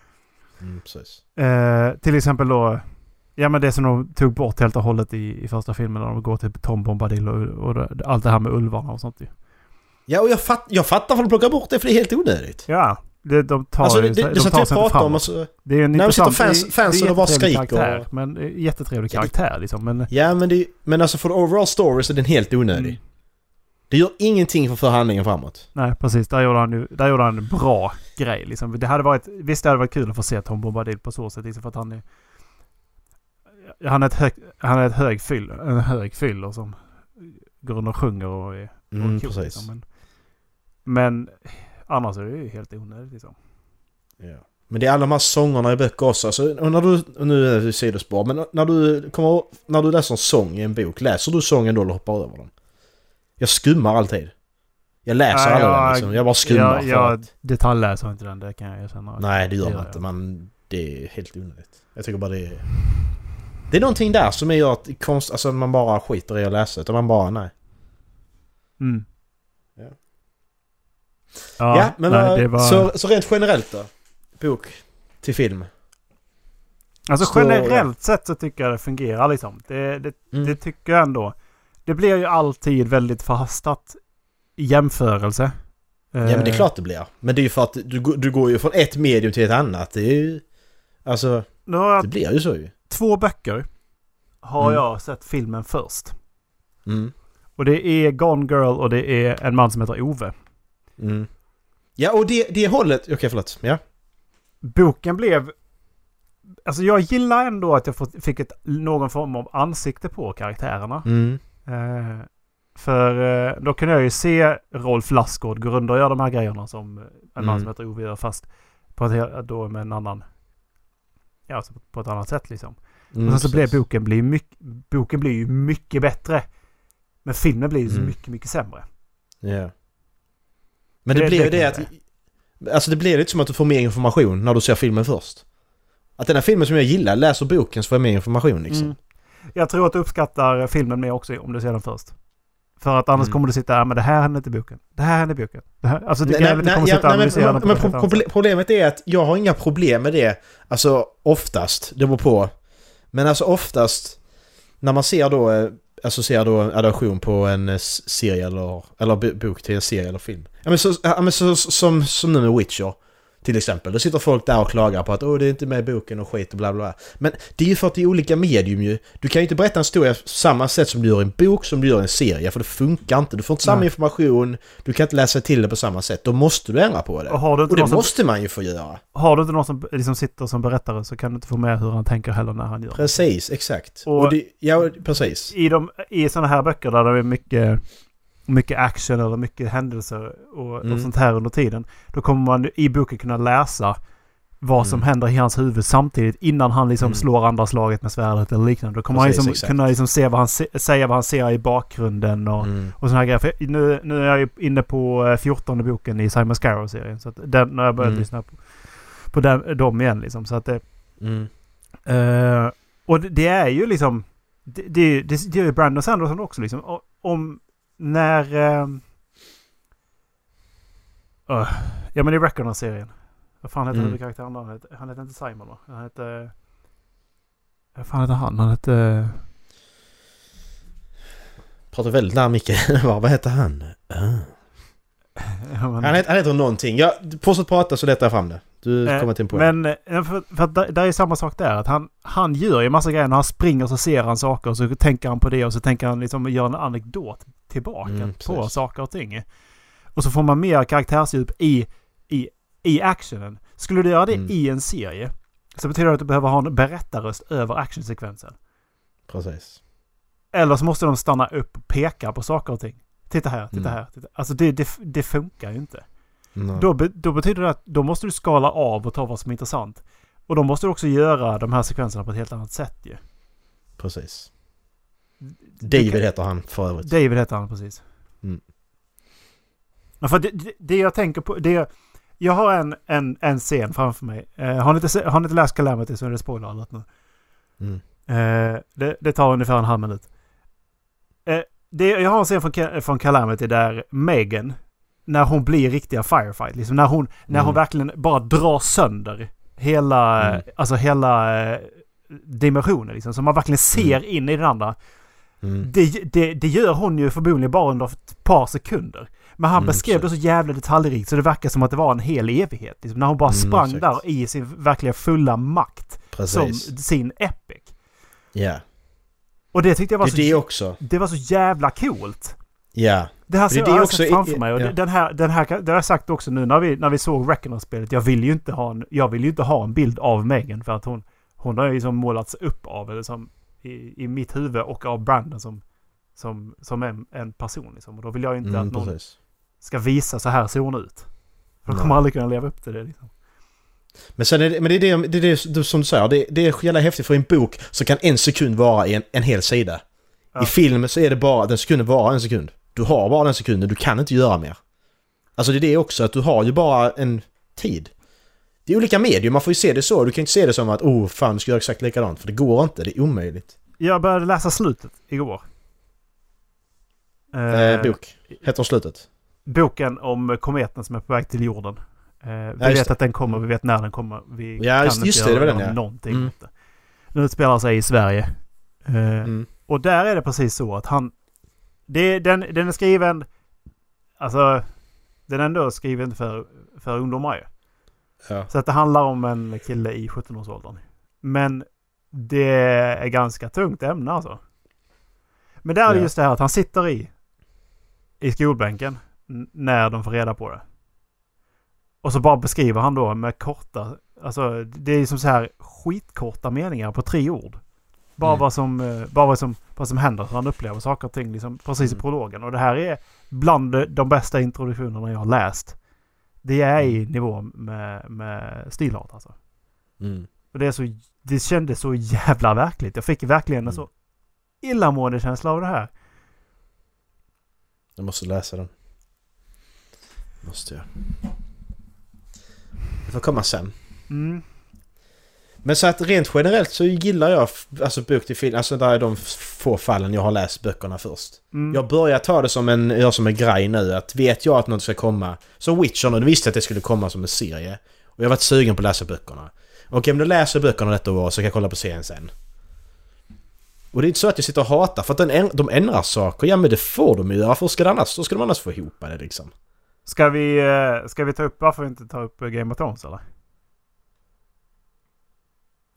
precis. Eh, till exempel då... Ja men det som de tog bort helt och hållet i, i första filmen när de går till Tom Bombadil och, och det, allt det här med ulvarna och sånt ju. Ja, och jag, fatt, jag fattar varför de plockar bort det för det är helt onödigt. Ja, det, de tar Alltså det, det, de tar sig inte om framåt. och så... Det är en men intressant... sitter fans- det är- fansen det är och bara jättetrevlig skriker karaktär, och- Men jättetrevlig karaktär liksom. Men, Ja, men, det, men alltså för overall story så är den helt onödig. Mm. Det gör ingenting för att föra handlingen framåt. nej precis, där gjorde han där gjorde han en bra grej liksom. Det hade varit... Visst det hade varit kul att få se Tom Bombadil på så sätt liksom, för att han är... Han är ett, hög, han är ett hög fyll, en hög fyller som går runt och sjunger och är Mm, och cool, precis. liksom. Men, men annars är det ju helt onödigt liksom. Ja. Men det är alla de här sångerna i böcker också. Alltså, när du, nu är det sidospår, men när du, kommer, när du läser en sång i en bok, läser du sången då eller hoppar över den? Jag skummar alltid. Jag läser Nej, aldrig den liksom. Jag bara skummar Jag, jag att... detaljläser inte den, det kan jag erkänna. Nej, det gör man inte. Man, det är helt onödigt. Jag tycker bara det är... Det är någonting där som gör att konst, alltså man bara skiter i att läsa. Utan man bara, nej. Mm. Ja. Ja, men nej, var... så, så rent generellt då? Bok till film? Alltså Så- generellt sett så tycker jag det fungerar liksom. Det, det, Mm. det tycker jag ändå. Det blir ju alltid väldigt förhastat i jämförelse. Ja men det är klart det blir. Men det är ju för att du, du går ju från ett medium till ett annat. Det är ju... Alltså, det blir ju så ju. två böcker. Har Mm. jag sett filmen först. Mm. Och det är Gone Girl och det är en man som heter Ove. Mm. Ja och det, det hållet... Okej förlåt. Ja. Boken blev... Alltså jag gillar ändå att jag fick ett, någon form av ansikte på karaktärerna. Mm. Eh, för eh, då kunde jag ju se Rolf Lassgård gå runt och göra de här grejerna som en man Mm. som heter Ove gör fast på ett, då med en annan... Ja, alltså på ett annat sätt liksom. Mm, och sen så blev boken, blir mycket, boken blir ju mycket bättre. Men filmen blir ju så Mm. mycket, mycket sämre. Ja. Men det, Det- blir ju det det att... Alltså det blir lite som att du får mer information när du ser filmen först. Att den här filmen som jag gillar, läser boken så får jag mer information liksom. Mm. Jag tror att du uppskattar filmen mer också om du ser den först. För att annars Mm. kommer du sitta ja men det här händer inte i boken. Det här händer i boken. Det här, alltså det Nej, kan nej, nej, kommer ja, sitta nej, analysera men, men pro- problemet är att jag har inga problem med det. Alltså oftast, det beror på. Men alltså oftast när man ser då, eh, alltså ser då en adaption på en eh, serie eller, eller bok till en serie eller film. Ja men, så, ja, men så, som, som nu med Witcher. Till exempel. Då sitter folk där och klagar på att åh det är inte med i boken och skit och bla bla. Men det är ju för att det är olika medium ju. Du kan ju inte berätta en historia på samma sätt som du gör en bok som du gör en serie. För det funkar inte. Du får inte samma Nej. information. Du kan inte läsa till det på samma sätt. Då måste du ändra på det. Och har du inte Och det någon som, måste man ju få göra. har du inte någon som liksom sitter som berättare så kan du inte få med hur han tänker heller när han gör. Precis, exakt. Och- Och, det, ja, precis. I, de, i sådana här böcker där det är mycket, mycket action eller mycket händelser och, Mm. och sånt här under tiden. Då kommer man i boken kunna läsa vad som Mm. händer i hans huvud samtidigt innan han liksom Mm. slår andra slaget med svärdet eller liknande. Då kommer Precis, han liksom exakt. kunna liksom se vad han se, säga vad han ser i bakgrunden och, Mm. och såna här grejer. För nu, nu är jag ju inne på eh, 14 boken i Simon Scarrow-serien. Så att den, när jag börjat Mm. lyssna på, på den, dem igen liksom. Så att det. Eh, och det, är ju liksom... Det, det, det, det gör ju Brandon Sanderson också liksom. Om... När... öh, ja men i Reckoner-serien. Vad fan heter Mm. huvudkaraktären då? Han heter, han heter inte Simon va? Han heter... Vad fan heter han? Han heter... Pratar väldigt nära micken. Vad heter han? Ah. Ja, men- Han, heter, han heter någonting. Ja, fortsätt prata så letar jag fram det. Du Eh, kommer till en poäng. Men eh, för, för att där, där är samma sak där. Att han, han gör ju massa grejer. När han springer så ser han saker och så tänker han på det och så tänker han liksom göra en anekdot tillbaka Mm, på precis. saker och ting. Och så får man mer karaktärsdjup i, i, i actionen. Skulle du göra det Mm. i en serie så betyder det att du behöver ha en berättarröst över actionsekvensen. Precis. Eller så måste de stanna upp och peka på saker och ting. Titta här, titta Mm. här. Titta. Alltså det, det, det funkar ju inte. Då, be, då betyder det att då måste du skala av och ta vad som är intressant. Och då måste du också göra de här sekvenserna på ett helt annat sätt ju. Precis. David kan- heter han för övrigt. David heter han precis. Mm. Ja, för det, det, jag tänker på, det jag har en, en, en scen framför mig. Eh, har, ni inte, har ni inte läst Calamity så är det spoiler alert nu. Mm. Eh, det, det tar ungefär en halv minut. Eh, det, jag har en scen från, från Calamity där Megan, när hon blir riktiga firefight, liksom när hon, när hon Mm. verkligen bara drar sönder hela, Mm. alltså hela eh, dimensionen liksom. Så man verkligen ser in i den andra. Mm. Det, det, det gör hon ju förmodligen bara under ett par sekunder. Men han Mm, beskrev precis. det så jävla detaljrikt så det verkar som att det var en hel evighet. Liksom, när hon bara Mm, sprang exakt. där i sin verkliga fulla makt. Som Precis. sin epic. Ja. Och det tyckte jag var Det så, det också. det var så jävla coolt. Ja. Det här ser det jag också i- framför mig. Och ja. den här, den här, det har jag sagt också nu när vi, när vi såg Reckoner-spelet. Jag vill ju inte ha en, jag vill ju inte ha en bild av Megan för att hon, hon har ju liksom målats upp av, eller som i, i mitt huvud och av Brandon som, som, som en, en person liksom. Och då vill jag ju inte Mm, att någon precis. ska visa så här ser hon ut. För de kommer aldrig kunna leva upp till det liksom. Men sen är det, men det är det, det, är det som du säger, det, det är jävla häftigt för en bok så kan en sekund vara en, en hel sida. Ja. I film så är det bara, den sekunden vara en sekund. Du har bara den sekunden, du kan inte göra mer. Alltså det är det också, att du har ju bara en tid. Det är olika medier, man får ju se det så. Du kan inte se det som att oh fan, du ska göra exakt likadant. För det går inte, det är omöjligt. Jag började läsa slutet igår. Eh, bok. Heter slutet? boken om kometen som är på väg till jorden. Eh, vi just vet det. att den kommer, vi vet när den kommer. Vi Ja, kan just- inte just det, göra det var den, ja. någonting Mm. åt det. Den utspelar sig i Sverige. Eh, Mm. Och där är det precis så att han... Det, den, den är skriven... Alltså... Den är ändå skriven för, för ungdomar ju. Ja. Så att det handlar om en kille i 17-årsåldern. Men det är ganska tungt ämne alltså. Men där är det Ja. just det här att han sitter i, i skolbänken när de får reda på det. Och så bara beskriver han då med korta, alltså det är som så här skitkorta meningar på tre ord. Bara, Mm. vad, som, eh, bara vad, som, vad som händer, hur han upplever saker och ting liksom precis i Mm. prologen. Och det här är bland de- bästa introduktionerna jag har läst. Det är i nivå med, med Stilart alltså. Mm. Och det, är så, det kändes så jävla verkligt. Jag fick verkligen en Mm. så illamående känsla av det här. Jag måste läsa den. Måste jag. Det får komma sen. Mm. Men så att rent generellt så gillar jag alltså bok till film. Alltså där är de få fallen jag har läst böckerna först. Mm. Jag börjar ta det som en, jag som en grej nu. Att vet jag att något ska komma. Som Witcher nu, visste att det skulle komma som en serie. Och jag har varit sugen på att läsa böckerna. Okej, men då läser jag böckerna detta år så kan jag kolla på serien sen. Och det är inte så att jag sitter och hatar för att den, de ändrar saker. Ja men det får de ju göra. Varför ska det annars? Då ska de annars få ihop det liksom. Ska, vi, eh, ska vi ta upp, varför inte ta upp eh, Game of Thrones eller?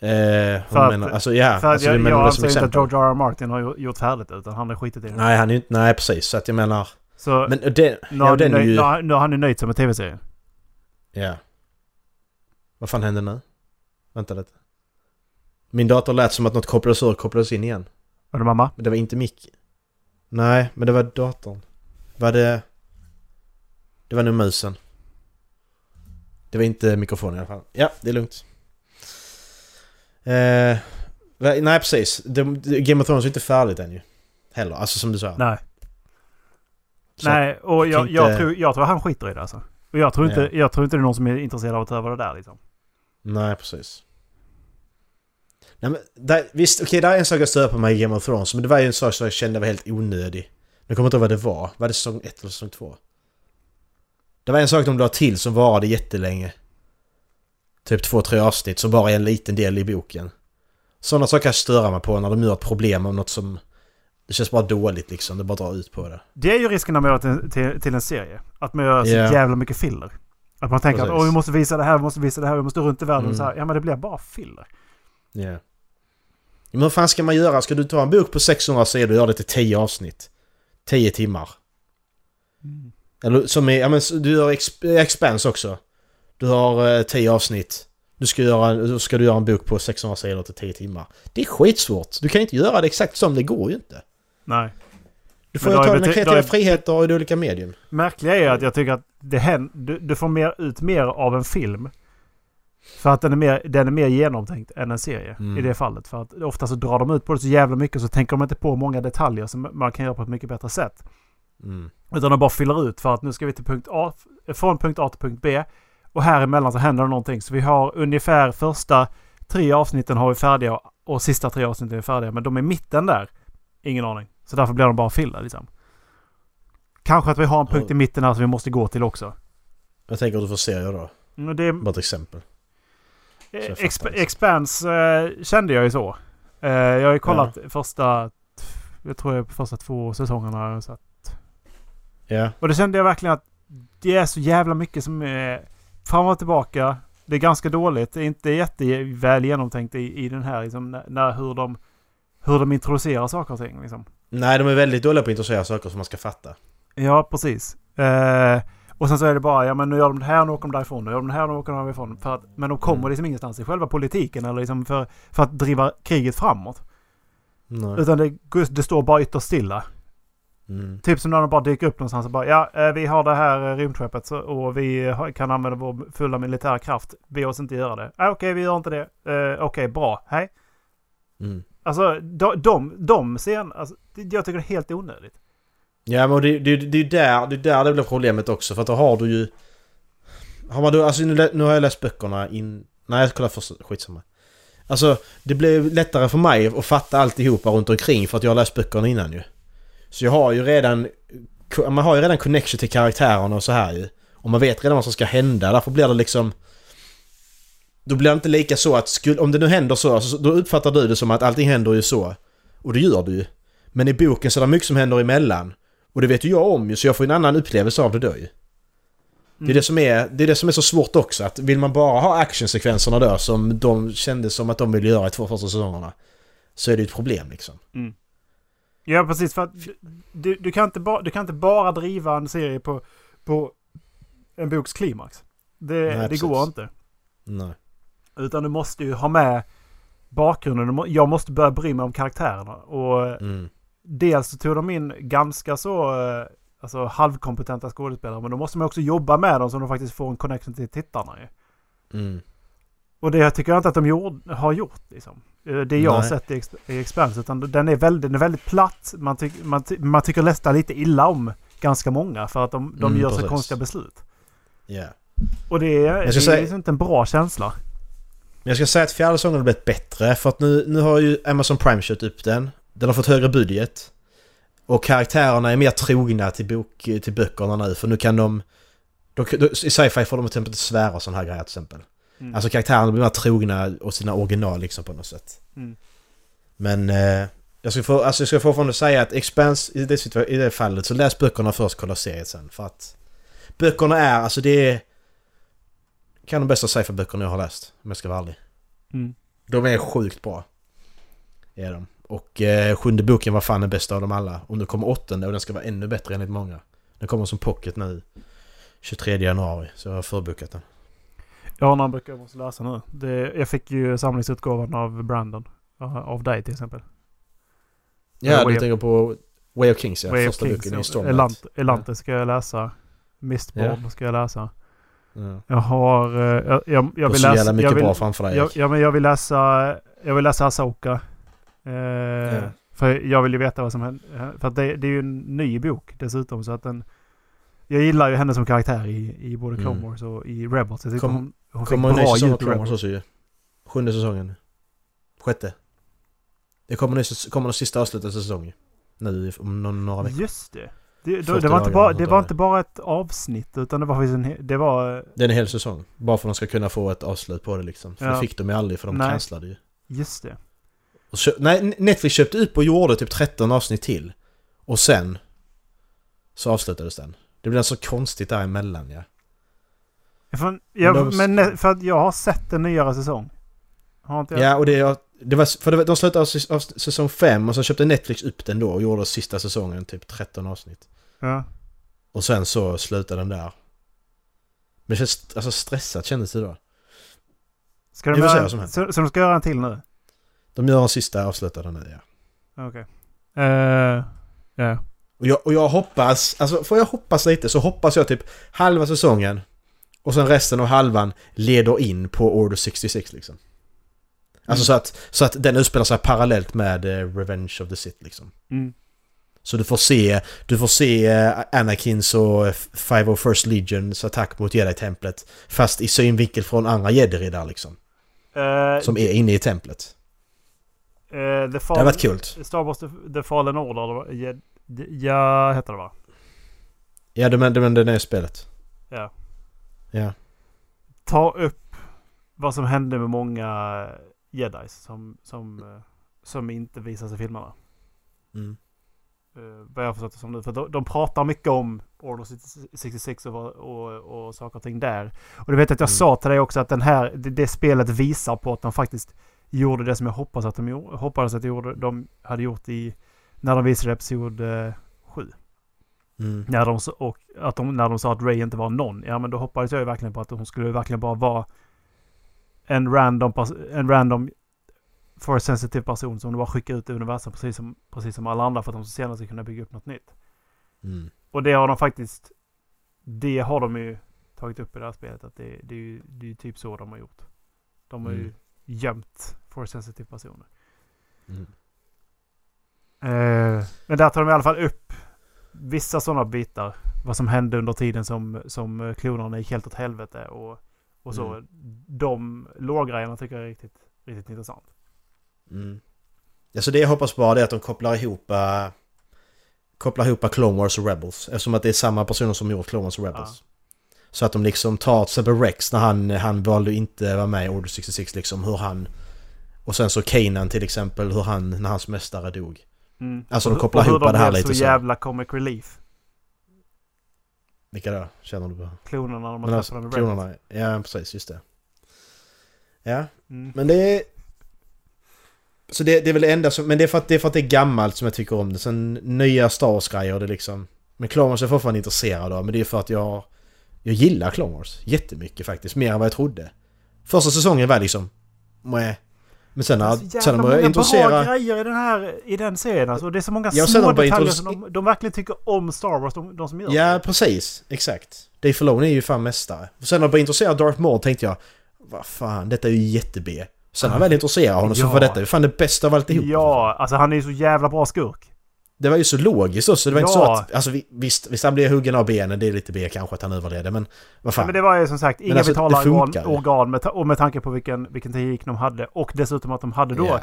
Eh, För vad att- menar Alltså ja. För alltså, jag, menar jag som anser inte att? George R. R. Martin har gjo- gjort färdigt utan han har skitit i det. Nej, han är. Nej, precis. Så att jag menar... Så Men det... nu, Ja, har han den är nöj, ju... nu, nu har han ju nöjt sig med tv-serien. Ja. Vad fan hände nu? Vänta lite. Min dator lät som att något kopplades ur och kopplades in igen. Var det mamma? Men det var inte mick. Nej, men det var datorn. Var det... Det var nog musen. Det var inte mikrofonen i alla fall. Ja, det är lugnt. Eh, nej, precis. De, de- Game of Thrones är inte färdigt än ju. Heller, alltså som du sa. Nej. Så- Nej, och jag, inte- jag, tror, jag tror han skiter i det alltså. Och jag tror, inte, Ja. jag tror inte det är någon som är intresserad av att ta över det där liksom. Nej, precis. Nej, men där, visst, okej, det är en sak jag stör på mig i Game of Thrones, men det var ju en sak som jag kände var helt onödig. Nu kommer jag inte ihåg vad det var. Var det säsong 1 eller säsong 2? Det var en sak de la till som varade jättelänge. Typ två, tre avsnitt som bara är en liten del i boken. Sådana saker kan störa mig på när de har ett problem om något som... Det känns bara dåligt liksom, det bara drar ut på det. Det är ju risken när man gör till, till, till en serie. Att man gör så Ja. jävla mycket filler. Att man tänker att Precis. Åh, vi måste visa det här, vi måste visa det här, vi måste runt i världen. Mm. Så här. Ja men det blir bara filler. Ja. Ja, Men vad fan ska man göra? Ska du ta en bok på 600 sidor och göra det till 10 avsnitt? 10 timmar? Eller som är, ja men du gör Exp- Expanse också. Du har eh, 10 avsnitt. Du ska, göra, då ska du göra en bok på 600 sidor till 10 timmar. Det är skitsvårt. Du kan inte göra det exakt som det går ju inte. Nej. Du får ju ta dina det- kreativa friheter i olika medium. Märkliga är att jag tycker att det händer, du, du får mer, ut mer av en film. För att den är mer, den är mer genomtänkt än en serie Mm. i det fallet. För att ofta så drar de ut på det så jävla mycket så tänker de inte på många detaljer som man kan göra på ett mycket bättre sätt. Mm. Utan de bara fyller ut för att nu ska vi till punkt A, från punkt A till punkt B. Och här emellan så händer det någonting. Så vi har ungefär första tre avsnitten har vi färdiga och sista tre avsnitten är färdiga. Men de är i mitten där. Ingen aning. Så därför blir de bara filler liksom. Kanske att vi har en punkt i mitten här som vi måste gå till också. Jag tänker att du får serier då. Men det, Bara ett exempel. Exp liksom. Expanse eh, kände jag ju så. Eh, jag har ju kollat första... Jag tror jag första två säsongerna. har jag sett. Ja. Och det kände jag verkligen att det är så jävla mycket som är fram och tillbaka. Det är ganska dåligt. Det är inte jätteväl genomtänkt i, i den här liksom, när, när hur, de, hur de introducerar saker och ting. Liksom. Nej, de är väldigt dåliga på att introducera saker som man ska fatta. Ja, precis. Eh, och sen så är det bara, ja men nu gör de det här, nu åker de därifrån, nu gör de det här, nu åker de därifrån. För att, men de kommer Mm. liksom ingenstans i själva politiken eller liksom för, för att driva kriget framåt. Nej. Utan det, det står bara ytterst stilla. Mm. Typ som när de bara dyker upp någonstans och bara ja, eh, vi har det här eh, rymdskeppet och vi kan använda vår fulla militära kraft. Be oss inte göra det. Ah, Okej, vi gör inte det. Uh, Okej, bra. Hej. Mm. Alltså de, de, de scen, alltså, jag tycker det är helt onödigt. Ja men det, det, det är där, det är där det blir problemet också för att då har du ju... Har man då, alltså nu, nu har jag läst böckerna in... Nej jag kollar först, skitsamma. Alltså det blir lättare för mig att fatta alltihopa runt omkring för att jag har läst böckerna innan ju. Så jag har ju redan man har ju redan connection till karaktärerna och så här ju. Och man vet redan vad som ska hända, därför blir det liksom... Då blir det inte lika så att skulle, om det nu händer så, så, då uppfattar du det som att allting händer ju så. Och det gör du ju. Men i boken så är det mycket som händer emellan. Och det vet ju jag om ju, så jag får en annan upplevelse av det då ju. Det är det, som är, det är det som är så svårt också, att vill man bara ha actionsekvenserna då som de kände som att de ville göra i två första säsongerna. Så är det ju ett problem liksom. Ja, precis. För att du, du, kan inte ba, du kan inte bara driva en serie på, på en boks klimax. Det, Nej, det går inte. Nej. Utan du måste ju ha med bakgrunden. Jag måste börja bry mig om karaktärerna. Och Mm. dels så tog de in ganska så eh, alltså, halvkompetenta skådespelare. Men då måste man också jobba med dem så de faktiskt får en connection till tittarna. Ju. Mm. Och det tycker jag inte att de gjord, har gjort. Liksom. Eh, Det jag har sett i, Ex- i Expanse. Utan den är väldigt, den är väldigt platt. Man, tyck, man, ty, man tycker nästan lite illa om ganska många. För att de, de Mm, gör så konstiga beslut. Ja. Och det är, det är säga- liksom inte en bra känsla. Men jag ska säga att fjärde säsongen har blivit bättre för att nu, nu har ju Amazon Prime kört upp den. Den har fått högre budget. Och karaktärerna är mer trogna till, bok, till böckerna nu för nu kan de... de, de I sci-fi får de till exempel inte svära och sådana här grejer till exempel. Mm. Alltså karaktärerna blir mer trogna och sina original liksom på något sätt. Mm. Men eh, jag ska få, alltså jag ska fortfarande säga att Expanse i det, i det fallet så läs böckerna först, kolla serien sen. För att böckerna är, alltså det är... Kan de bästa sci-fi-böckerna jag har läst, om jag ska vara ärlig. Mm. De är sjukt bra. Är de. Och eh, sjunde boken var fan den bästa av dem alla. Och nu kommer åttonde och den ska vara ännu bättre enligt många. Den kommer som pocket nu 23 januari, så jag har förbokat den. Jag har några böcker jag måste läsa nu. Det, jag fick ju samlingsutgåvan av Brandon. Av dig till exempel. Ja, du tänker på Way of Kings ja. Way Första Kings. boken i Stormlight. Elant, Elante ska jag läsa. Mistborn ska jag läsa. Ja. Jag har... eh, jag, jag, jag vill läsa... mycket Jag vill, bra framför dig jag, ja, men jag vill läsa... Jag vill läsa Asoka. Eh, För jag vill ju veta vad som händer. För det, det är ju en ny bok dessutom. Så att den... Jag gillar ju henne som karaktär i, i både Clone Mm. Wars och i Rebels. Jag tycker Kom- hon, hon Kommer en ny säsong av Clone Wars också ju. Sjunde säsongen. Sjätte. Det kommer, ny, kommer den sista avslutade säsongen. Nu om några veckor. Just det. Det, då, det, var inte bara, det var inte bara ett avsnitt utan det var faktiskt en... Det var... Det är en hel säsong. Bara för att de ska kunna få ett avslut på det liksom. För Ja. det fick de ju aldrig för de Nej. cancellade ju. Just det. Kö- nej, Netflix köpte upp och gjorde typ 13 avsnitt till. Och sen så avslutades den. Det blev så konstigt däremellan ja. För, jag, men ne- för att jag har sett en nyare säsong. Har inte jag? Ja och det, det var, för det, var- de slutade av, av säsong 5 och så köpte Netflix upp den då och gjorde sista säsongen typ 13 avsnitt. Ja. Och sen så slutade den där. Men det känns, alltså stressat kändes det då. Ska de göra, som så, så de ska göra en till nu? De gör en sista avslutande nu ja. Okej. Eh, ja. Och jag, och jag hoppas, alltså får jag hoppas lite så hoppas jag typ halva säsongen och sen resten av halvan leder in på Order 66 liksom. Alltså så att, så att den utspelar sig parallellt med eh, Revenge of the Sith liksom. Mm. Så du får se, du får se eh, Anakins och eh, Five of First Legions attack mot Jedi-templet fast i synvinkel från andra jedi-riddare liksom. Eh, Som är inne i templet. eh, The Det har varit kul. Star Wars The, Fallen Order, eller vad- ja, ja, heter det va? Ja, det men, det men den är spelet. Ja. Ja. Ta upp vad som hände med många jedis som, som, eh, som inte visas i filmerna. Mm. Uh, vad jag förstått det som nu. För de, de pratar mycket om Order 66 och, och, och saker och ting där. Och du vet att jag Mm. sa till dig också att den här, det, det spelet visar på att de faktiskt gjorde det som jag hoppas att de hoppades att de, gjorde, de hade gjort i när de visade episod eh, 7. Mm. När de, och att de, när de sa att Ray inte var någon. Ja men då hoppades jag ju verkligen på att hon skulle verkligen bara vara en random, en random for sensitive person som de bara skickar ut i universum precis som, precis som alla andra för att de senare ska kunna bygga upp något nytt. Mm. Och det har de faktiskt, det har de ju tagit upp i det här spelet. Att det, det, är, ju, det är ju typ så de har gjort. De har ju Mm. gömt for sensitive personer. Mm. Eh, men där tar de i alla fall upp vissa sådana bitar. Vad som hände under tiden som, som eh, klonerna gick helt åt helvete och, och så. Mm. De låggrejerna tycker jag är riktigt, riktigt intressant. Mm. Alltså det jag hoppas bara är att de kopplar ihop... Uh, koppla ihop Clone Wars och Rebels. Eftersom att det är samma personer som gjort Clone Wars och Rebels. Så att de liksom tar till Rex när han, han valde att inte vara med i Order 66 liksom. Hur han... Och sen så Kanan till exempel, hur han, när hans mästare dog. Mm. Alltså, de Och- kopplar och hur ihop det här lite så så. jävla comic relief. Vilka då? Känner du på? Klonerna de har träffat Rebels. klonerna. Ja, precis. Just det. Ja, Mm. men det är... Så det, det är väl det enda som... Men det är, för att, det är för att det är gammalt som jag tycker om det. Sen nya Star Wars-grejer, det liksom... Men Clone Wars är jag fortfarande intresserad av. Men det är för att jag... Jag gillar Clone Wars jättemycket faktiskt. Mer än vad jag trodde. Första säsongen var liksom... Mäh. Men sen Det så sen jävla många introducera... bra grejer i den här i den serien alltså. Det är så många Ja, små de detaljer introduce- som de, de verkligen tycker om Star Wars, de, de som gör Ja, det. precis. Exakt. Dave Filoni är ju fan mästare. Och sen när jag började introducera Darth Maul tänkte jag... Vad fan, detta är ju jätte-B. Sen när jag väl introducerade honom så Ja. var detta ju fan det bästa av alltihop. Ja, alltså han är ju så jävla bra skurk. Det var ju så logiskt också. Det var inte Ja. så att... Alltså vi- visst, visst han blev huggen av benen. Det är lite B kanske att han överlevde. Men vad Ja, fan. men det var ju som sagt inga alltså, vitala organ, organ med, och med tanke på vilken, vilken teknik de hade. Och dessutom att de hade då... Ja.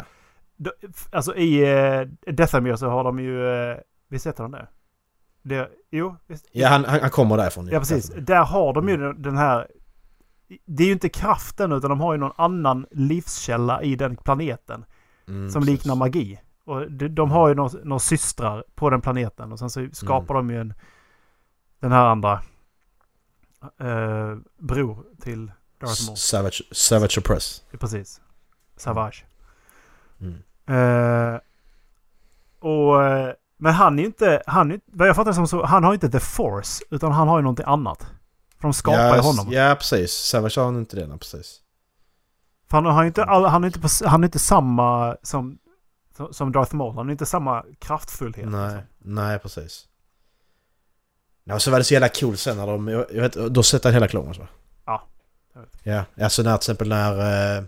då alltså i uh, Deathamir så har de ju... Uh, visst heter de det? det jo, visst. Ja, han, han, kommer därifrån. Ja, precis. Där har de ju den- den här... Det är ju inte kraften utan de har ju någon annan livskälla i den planeten. Mm, som precis. liknar magi. Och de, har ju några, några systrar på den planeten och sen så skapar Mm. de ju en... Den här andra... eh, bror till Darth. Savage, Savage Oppress. Precis. Savage. Mm. Eh, och... eh, Men han är ju inte... Han är, vad jag fattar som så, han har inte the force. Utan han har ju någonting annat. För de skapar ju honom. Ja, precis. Savage har inte det. Precis. För han har inte, all, han är inte, på, han är inte samma som, som Darth Maul. Han är inte samma kraftfullhet. Nej, liksom. nej precis. Ja, och så var det så jävla coolt sen när de... Jag, vet, då sätter han hela Clone va? Ja. Ja, alltså när till exempel när... Eh,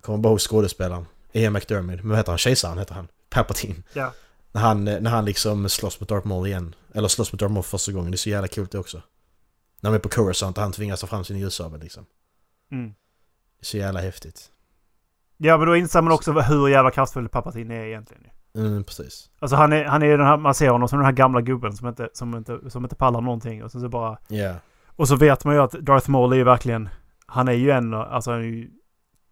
kommer bara ihåg skådespelaren. Ian McDermott. Men vad heter han? Kejsaren heter han. Palpatine. Ja. När han, när han liksom slåss mot Darth Maul igen. Eller slåss mot Darth Maul för första gången. Det är så jävla coolt det också. När de är på Coruscant och han tvingas ta fram sin ljussabel liksom. Mm. Det är så jävla häftigt. Ja, men då inser man också hur jävla kraftfull Palpatine är egentligen. Mm, precis. Alltså han är, han är den här, man ser honom som den här gamla gubben som inte, som inte, som inte pallar någonting. Och, sen så bara, Ja. och så vet man ju att Darth Maul är ju verkligen, han är ju en, alltså han är ju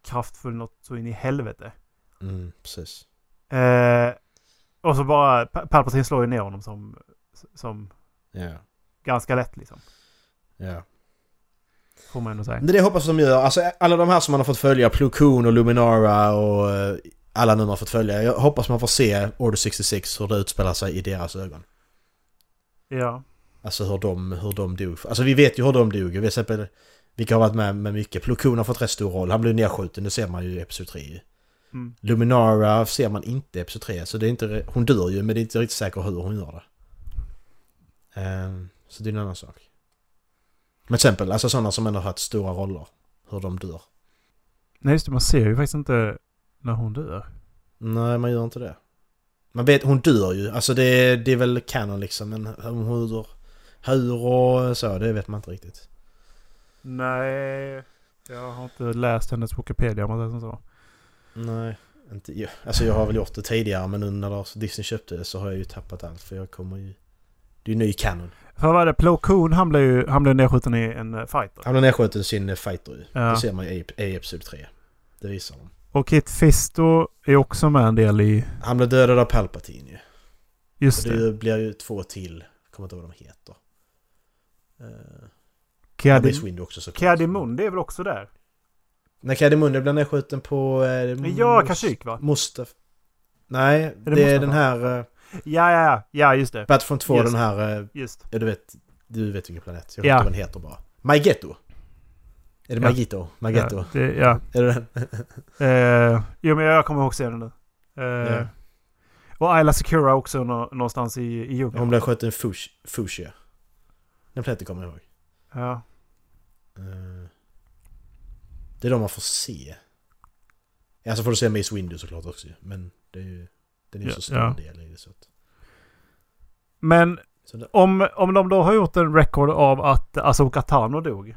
kraftfull något så in i helvete. Mm, precis. Eh, och så bara, Pa- Palpatine slår ju ner honom som, som Ja. ganska lätt liksom. Ja. Får man ändå säga. Det är det jag hoppas de gör. Alltså alla de här som man har fått följa, Plo Koon och Luminara och eh, alla nu man har fått följa. Jag hoppas man får se Order 66, hur det utspelar sig i deras ögon. Ja. Alltså hur de, hur de dog. Alltså vi vet ju hur de dog. Vi exempel vilka har varit med med mycket. Plo Koon har fått rätt stor roll. Han blev nedskjuten, det ser man ju i Episod 3 ju. Mm. Luminara ser man inte i Episod 3. Så det är inte, hon dör ju men det är inte riktigt säkert hur hon gör det. Ehm, så det är en annan sak. Men till exempel, alltså sådana som ändå har haft stora roller. Hur de dör. Nej just det, man ser ju faktiskt inte när hon dör. Nej, man gör inte det. Man vet, hon dör ju. Alltså det, det är väl canon liksom. Men hur, hur och så, det vet man inte riktigt. Nej. Jag har inte läst hennes Wikipedia om man säger som så. Nej. Inte, ja, alltså jag har väl gjort det tidigare men nu när Disney köpte det så har jag ju tappat allt för jag kommer ju... Det är ju ny canon. För vad var det? Plo Koon han blev ju han blev nedskjuten i en eh, fighter. Han har nedskjuten sin fighter ju. Ja. Det ser man ju i, i Episod 3. Det visar de. Och Kit Fisto är också med en del i... Han blev dödad av Palpatine ju. Just Och det. det blir ju två till. Kommer inte ihåg vad de heter. Mace Windu också såklart. Cadimundi är väl också där? När Cadimundi blev nedskjuten på... Eh, Ja, Kashyyyk va? Mustaf... Nej, det, det är den här... Uh, Ja, ja, ja. Ja, just det. Battlefront 2, Just. den här... Uh, Just. ja, du vet... Du vet vilken planet. Jag vet Ja. inte vad den heter bara. Maigetto. Är det Ja. Magito? Maggetto? Ja, det, ja. Är det den? Eh, jo, men jag kommer ihåg scenen nu. Eh, Ja. Och Ayla Secura också nå, någonstans i, i djungeln. Hon blev skjuten i Fush- Fushia. Den planeten kommer jag ihåg. Ja. Eh, det är de man får se. Ja, så får du se Mace Windu såklart också. Men det är ju... Den är ju Ja, så stor ja. del i det så att... Men Så om, om de då har gjort en record av att Asoka Tano dog.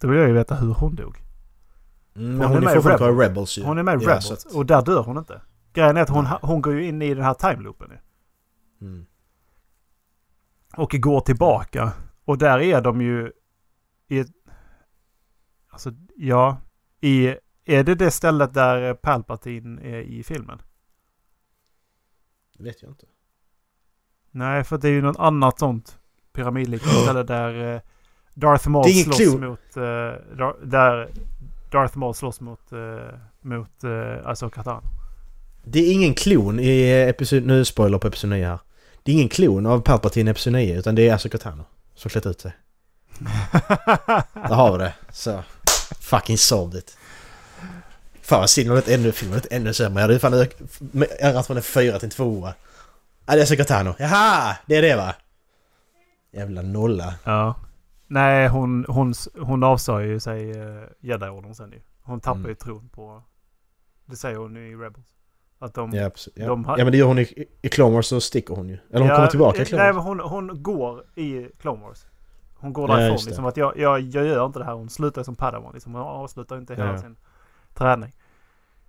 Då vill jag ju veta hur hon dog. mm, hon men är hon är med i Rebels. Rebels ju. Hon är med i Ja, Rebels att- och där dör hon inte. Grejen är att hon, Nej. hon går ju in i den här timeloopen nu. Mm. Och går tillbaka. Och där är de ju i ett... Alltså, ja. I, är det det stället där Palpatine är i filmen? Det vet jag inte. Nej, för det är ju något annat sånt pyramidliknande ställe där eh, Darth Maul slåss clue. mot... eh, där Darth Maul slåss mot... Uh, mot uh, Ahsoka Tano. Det är ingen klon i episod... Nu spoiler på episod 9 här. Det är ingen klon av Palpatine i episod 9 utan det är Ahsoka Tano som klätt ut sig. Där har vi det. Så. Fucking solved it. Fan vad om det ännu, filmen är ännu sämre. Jag hade fan ändrat från en fyra till en tvåa. Ja, det är Tano. Jaha! Det är det va? Jävla nolla. ja. Nej, hon, hon, hon avsade ju sig uh, Jedi-orden sen ju. Hon tappade Mm. ju tron på... Det säger hon i Rebels. Att de... Ja, ja. De har- ja men det gör hon i, i Clone Wars så sticker hon ju. Eller hon kommer tillbaka i Clone Nej, Wars. men hon, hon går i Clone Wars. Hon går Ja, därifrån. det. liksom att jag, jag, jag gör inte det här. Hon slutar som Padawan. Liksom. Hon avslutar inte hela Ja. sin träning.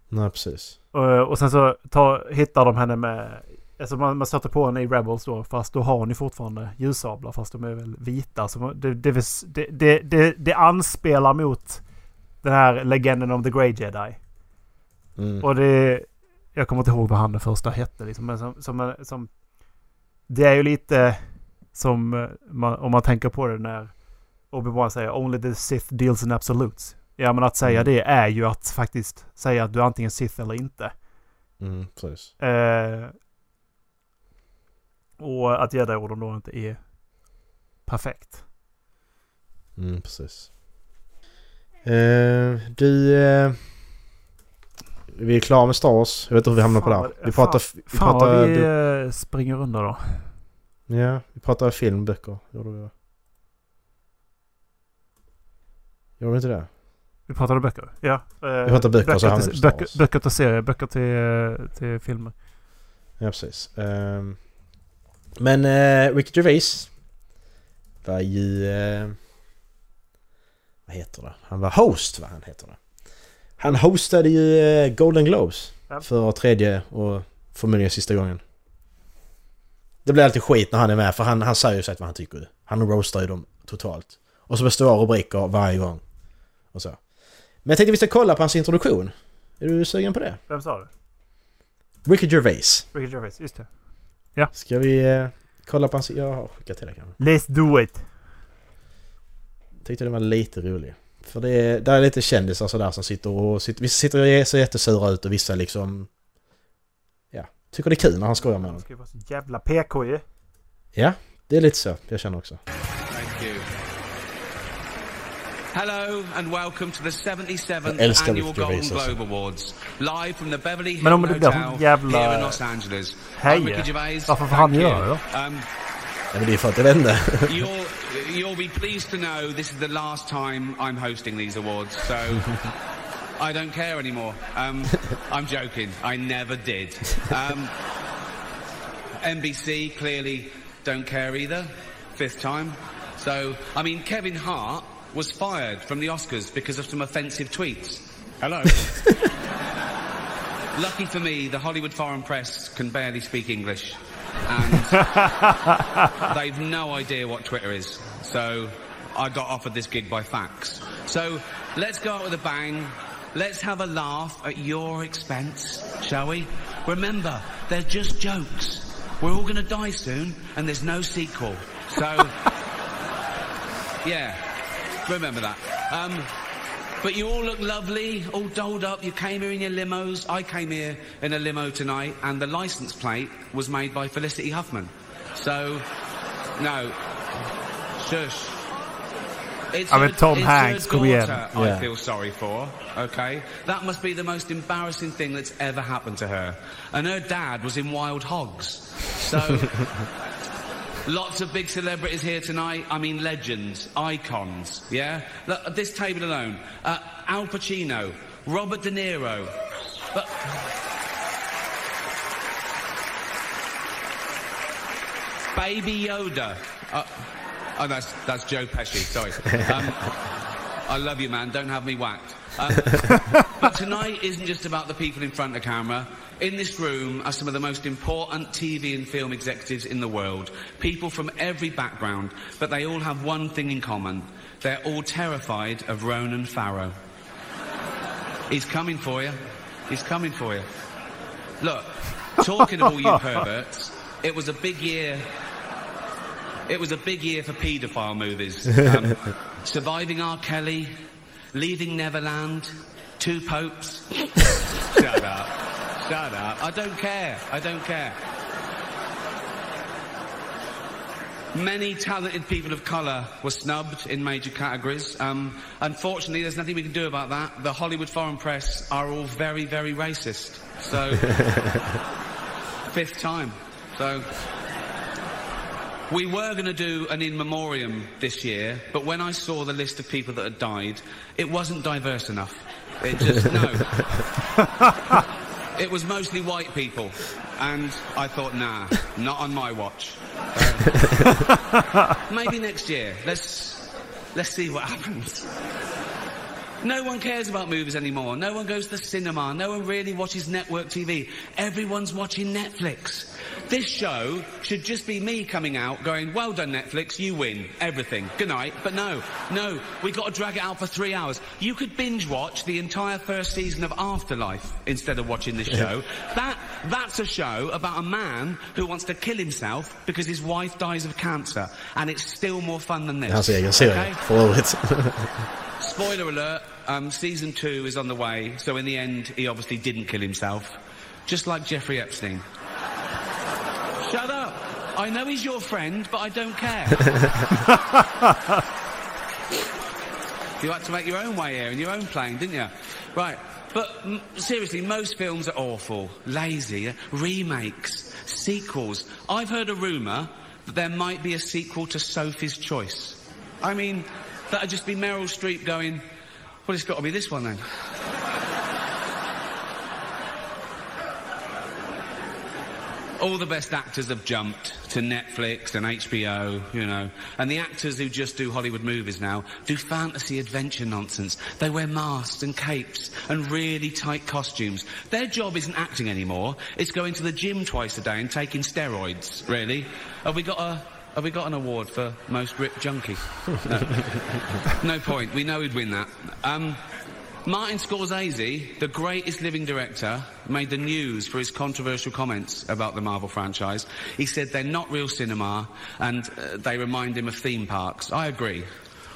Nej precis. Och, och sen så tar, hittar de henne med... Alltså man, man stöter på henne i Rebels då. Fast då har hon ju fortfarande ljussablar. Fast de är väl vita. Så det, det, det, det, det anspelar mot den här legenden om The Grey Jedi. Mm. Och det... Jag kommer inte ihåg vad han den första hette liksom. Men som, som, som... Det är ju lite som... eh, Man, om man tänker på det när Obi-Wan säger Only the Sith deals in absolutes. Ja men att säga Mm. det är ju att faktiskt säga att du är antingen Sith eller inte. Mm, precis. Eh, och att Jedi-orden då inte är perfekt. Mm, precis. Eh, du... Eh, vi är klara med Star Wars. Jag vet inte hur vi hamnar på vad- Vi pratar... fan- vi Fan pratar vad vi du, eh, springer under då. ja, vi pratar film, böcker. Gjorde vi det? Gjorde vi inte det? Vi pratade böcker. Ja. Eh, Vi pratar böcker, så vi på till, Star böcker, böcker till serier, böcker till, till filmer. Ja, precis. Ehm, men eh, Ricky Gervais var ju... Eh, vad heter det? Han var host, vad han heter det. Han hostade ju eh, Golden Globes Ja. för tredje och förmodligen sista gången. Det blir alltid skit när han är med för han, han säger ju sagt vad han tycker. Han roastar ju dem totalt. Och så består rubriker varje gång. Och så. Men jag tänkte vi ska kolla på hans introduktion. Är du sugen på det? Vem sa du? Ricky Gervais. Ricky Gervais, just det. Ska vi eh, kolla på hans... Jag har skickat till dig kanske. Let's do it! Tyckte den var lite rolig. För det är, där är lite kändisar sådär som sitter och... Sitter, vissa sitter och är så jättesura ut och vissa liksom... Ja, tycker det är kul när han skojar med Han dem. ska ju vara så jävla PK ju. Ja, det är lite så. Jag känner också. Thank you. Hello and welcome to the 77th annual Golden Gervais. Globe Awards, live from the Beverly Hills Men om det blir Hotel jävla here in Los Angeles. heja, I'm Ricky Gervais. varför får han Thank göra you. det Um, Ja, men det är för att jag vet inte. you'll, you'll be pleased to know this is the last time I'm hosting these awards, so I don't care anymore. Um, I'm joking. I never did. Um, NBC clearly don't care either. Fifth time. So, I mean, Kevin Hart was fired from the Oscars because of some offensive tweets. Hello. Lucky for me, the Hollywood foreign press can barely speak English. And they've no idea what Twitter is. So I got offered this gig by fax. So let's go out with a bang. Let's have a laugh at your expense, shall we? Remember, they're just jokes. We're all going to die soon, and there's no sequel. So, yeah, remember that. Um, but you all look lovely, all dolled up. You came here in your limos. I came here in a limo tonight, and the license plate was made by Felicity Huffman. So, no, shush. It's I mean, Tom Hanks, igen. daughter Yeah. I feel sorry for. Okay, that must be the most embarrassing thing that's ever happened to her. And her dad was in Wild Hogs. So. Lots of big celebrities here tonight. I mean, legends, icons. Yeah, Look, at this table alone, uh, Al Pacino, Robert De Niro. But Baby Yoda. Uh, oh, that's that's Joe Pesci. Sorry. Um, I love you, man. Don't have me whacked. Um, but tonight isn't just about the people in front of the camera. In this room are some of the most important TV and film executives in the world. People from every background, but they all have one thing in common. They're all terrified of Ronan Farrow. He's coming for you. He's coming for you. Look, talking of all you perverts, it was a big year. It was a big year for paedophile movies. Um, Surviving R. Kelly, Leaving Neverland, Two Popes. Shut up. I don't care. I don't care. Many talented people of colour were snubbed in major categories. Um, unfortunately, there's nothing we can do about that. The Hollywood foreign press are all very, very racist. So, fifth time. So, we were going to do an in memoriam this year, but when I saw the list of people that had died, it wasn't diverse enough. It just, no. it was mostly white people. And I thought, nah, not on my watch. Uh, maybe next year. Let's, let's see what happens. No one cares about movies anymore. No one goes to the cinema. No one really watches network TV. Everyone's watching Netflix. This show should just be me coming out going, well done Netflix, you win everything. Good night. But no, no, we've got to drag it out for three hours. You could binge watch the entire first season of Afterlife instead of watching this show. that, that's a show about a man who wants to kill himself because his wife dies of cancer. And it's still more fun than this. Alltså jag ser Okay? det. Follow it. Spoiler alert, um, season two is on the way, so in the end, he obviously didn't kill himself. Just like Jeffrey Epstein. Shut up! I know he's your friend, but I don't care. you had to make your own way here in your own plane, didn't you? Right. But m- seriously, most films are awful, lazy, uh, remakes, sequels. I've heard a rumour that there might be a sequel to Sophie's Choice. I mean, that'd just be Meryl Streep going, well, it's got to be this one then. All the best actors have jumped to Netflix and HBO, you know. And the actors who just do Hollywood movies now do fantasy adventure nonsense. They wear masks and capes and really tight costumes. Their job isn't acting anymore. It's going to the gym twice a day and taking steroids, really. Have we got a, have we got an award for most ripped junkie? No. no point. We know he'd win that. Um, Martin Scorsese, the greatest living director, made the news for his controversial comments about the Marvel franchise. He said they're not real cinema and uh, they remind him of theme parks. I agree.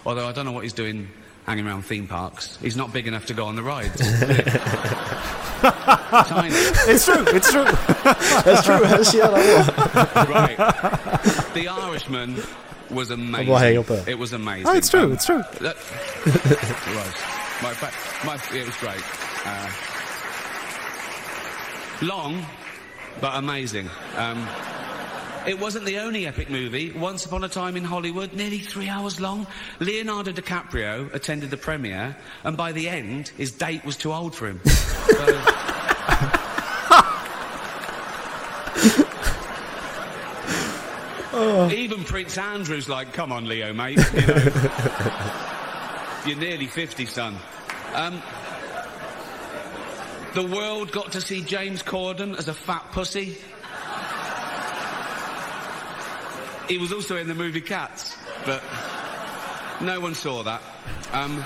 Although I don't know what he's doing hanging around theme parks. He's not big enough to go on the rides. Tiny. It's true, it's true. Jag tror det är så. Right. The Irishman was amazing. bara hänger på. It was amazing. Oh, it's true, Um, it's true. That, it was. My, my, it was great. Uh, long, but amazing. Um, it wasn't the only epic movie. Once Upon a Time in Hollywood, nearly three hours long. Leonardo DiCaprio attended the premiere, and by the end, his date was too old for him. So, Even Prince Andrew's like, come on, Leo, mate. You know. You're nearly 50, son. Um, the world got to see James Corden as a fat pussy. He was also in the movie Cats, but no one saw that. Um,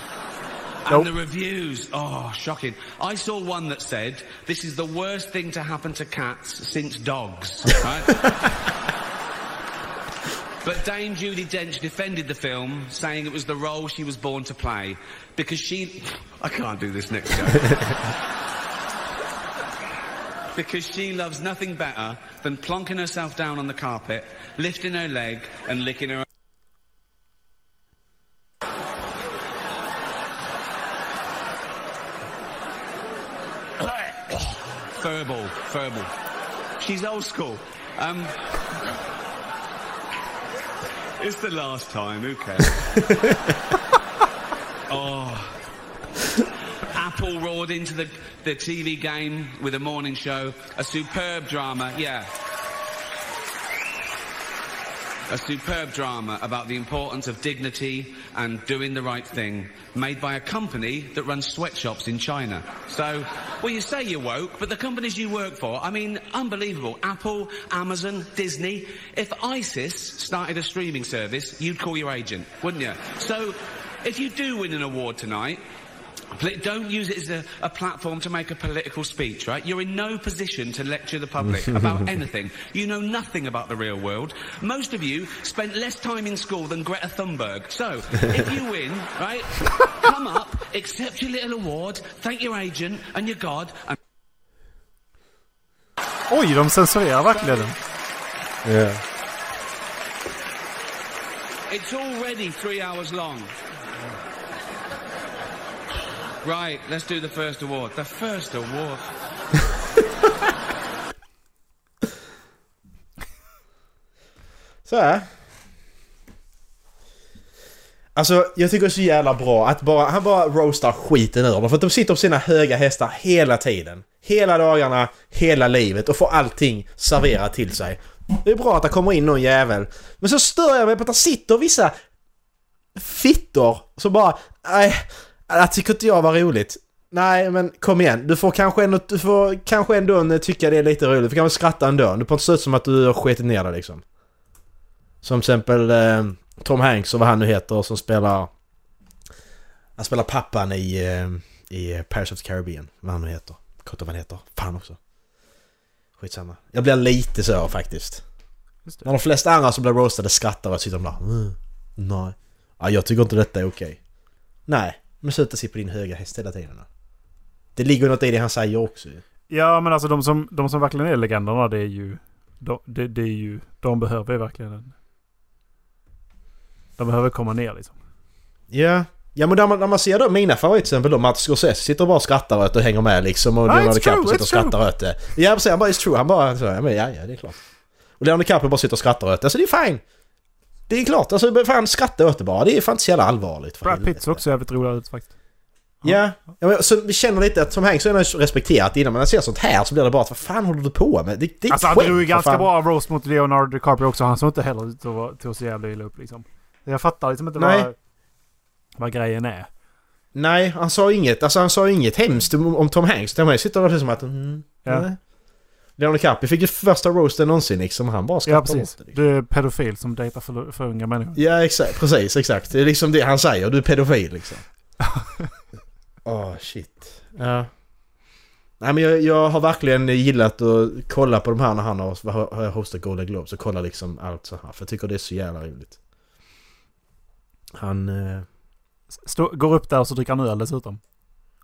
and Nope. the reviews, oh, shocking. I saw one that said, this is the worst thing to happen to cats since dogs, right? But Dame Judy Dench defended the film, saying it was the role she was born to play, because she... I can't do this next because she loves nothing better than plonking herself down on the carpet, lifting her leg, and licking her... Furball, furball. She's old school. Um, it's the last time, who cares? oh. Apple roared into the, the TV game with a morning show. A superb drama, yeah. A superb drama about the importance of dignity and doing the right thing, made by a company that runs sweatshops in China. So, well, you say you're woke, but the companies you work for, I mean, unbelievable. Apple, Amazon, Disney. If ISIS started a streaming service, you'd call your agent, wouldn't you? So, if you do win an award tonight, Don't use it as a, a platform to make a political speech, right? You're in no position to lecture the public about anything. You know nothing about the real world. Most of you spent less time in school than Greta Thunberg. So, if you win, right, come up, accept your little award, thank your agent and your God, and Oj, de censurerar verkligen den. Ja. it's already three hours long. Right, let's do the first award. The first award. Så här. Alltså jag tycker det är så jävla bra att bara, han bara roastar skiten ur dem. För att de sitter på sina höga hästar hela tiden. Hela dagarna, hela livet och får allting serverat till sig. Det är bra att det kommer in någon jävel. Men så stör jag mig på att det sitter vissa fittor som bara... Nej, det tycker inte jag var roligt. Nej, men kom igen. Du får kanske ändå, du får kanske ändå tycka det är lite roligt. Du kan väl skratta ändå. Det får inte se ut som att du har skitit ner dig liksom. Som till exempel eh, Tom Hanks och vad han nu heter som spelar... Han spelar pappan i, eh, i Pirates of the Caribbean. Vad han nu heter. Kort vad han heter. Fan också. Skitsamma. Jag blir lite så faktiskt. När de flesta andra som blir roastade skrattar och sitter de där. Mm, nej. Ja, jag tycker inte detta är okej. Nej, men sluta sitta på din höga häst hela tiden. Det ligger något i det han säger också. Ja, men alltså de som, de som verkligen är legenderna, det är ju... De, det, det är ju... De behöver ju verkligen en... De behöver komma ner liksom. Ja. Ja men när man, när man ser då mina favoriter till exempel då, Martin Scorsese sitter och bara skrattar åt det och hänger med liksom. Och Ah, Leonardo DiCaprio sitter och skrattar åt det. Ja precis, han bara it's true. Han bara så, ja men ja, ja det är klart. Och Leonardo DiCaprio bara sitter och skrattar åt det. Alltså det är fine. Det är klart, alltså fan skratta åt det bara. Det är fan inte så jävla allvarligt. Brad. Pitt ser också jävligt rolig ut faktiskt. Ja, ja så vi känner lite att Tom Hanks är respekterat innan man ser sånt här så blir det bara att vad fan håller du på med? Det, det är Alltså han skämt, drog ju ganska fan. bra roast mot Leonardo DiCaprio också. Han såg inte heller ut att att se jävla illa upp liksom. Jag fattar liksom inte Nej. vad, vad grejen är. Nej, han sa inget, alltså han sa inget hemskt om, om Tom Hanks. Tom Hanks sitter där som att... Mm, Ja. Leonardo DiCaprio fick ju första roasten någonsin liksom. Han bara Ja skrattade precis. åt det. Liksom. Du är pedofil som dejtar för, för unga människor. Ja, exakt. Precis, exakt. Det är liksom det han säger. Du är pedofil liksom. Åh, shit. Ja. Nej men jag, jag har verkligen gillat att kolla på de här när han har, har hostat Golden Globes och kolla liksom allt så här. För jag tycker det är så jävla roligt. Han... Eh, Stå, går upp där och så dricker han öl dessutom.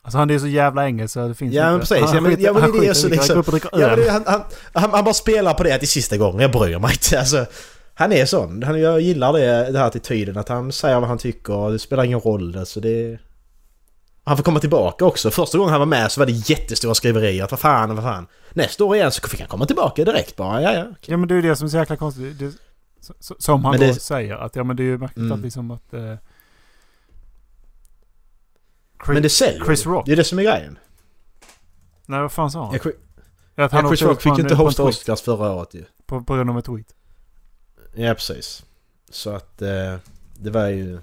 Alltså han är så jävla engelsk så det finns Ja, inte. men precis. Han Ja, men- skiter- ja, men det han är det så liksom- Ja, det, han, han, han, han bara spelar på det till sista gången. Jag bryr mig inte. Alltså, han är sån. Han, jag gillar det, den här attityden. Att han säger vad han tycker. och Det spelar ingen roll. Alltså det... Han får komma tillbaka också. Första gången han var med så var det jättestora skriverier. Att vad fan, vad fan. Nästa år igen så fick han komma tillbaka direkt bara. Ja, ja. okej. Ja men det är ju det som är så jäkla konstigt. Det, som han Men då det- säger. Att ja men det är ju märkligt Mm. att liksom att... Eh, Chris, Men det säljer Chris ju. Rock. Det är det som är grejen. Nej vad fan sa han? Ja, Chris, ja, Chris åkte Rock fick ju inte hosta. Oscars förra året ju. På, på grund av en tweet. Ja, precis. Så att... Eh, det var ju...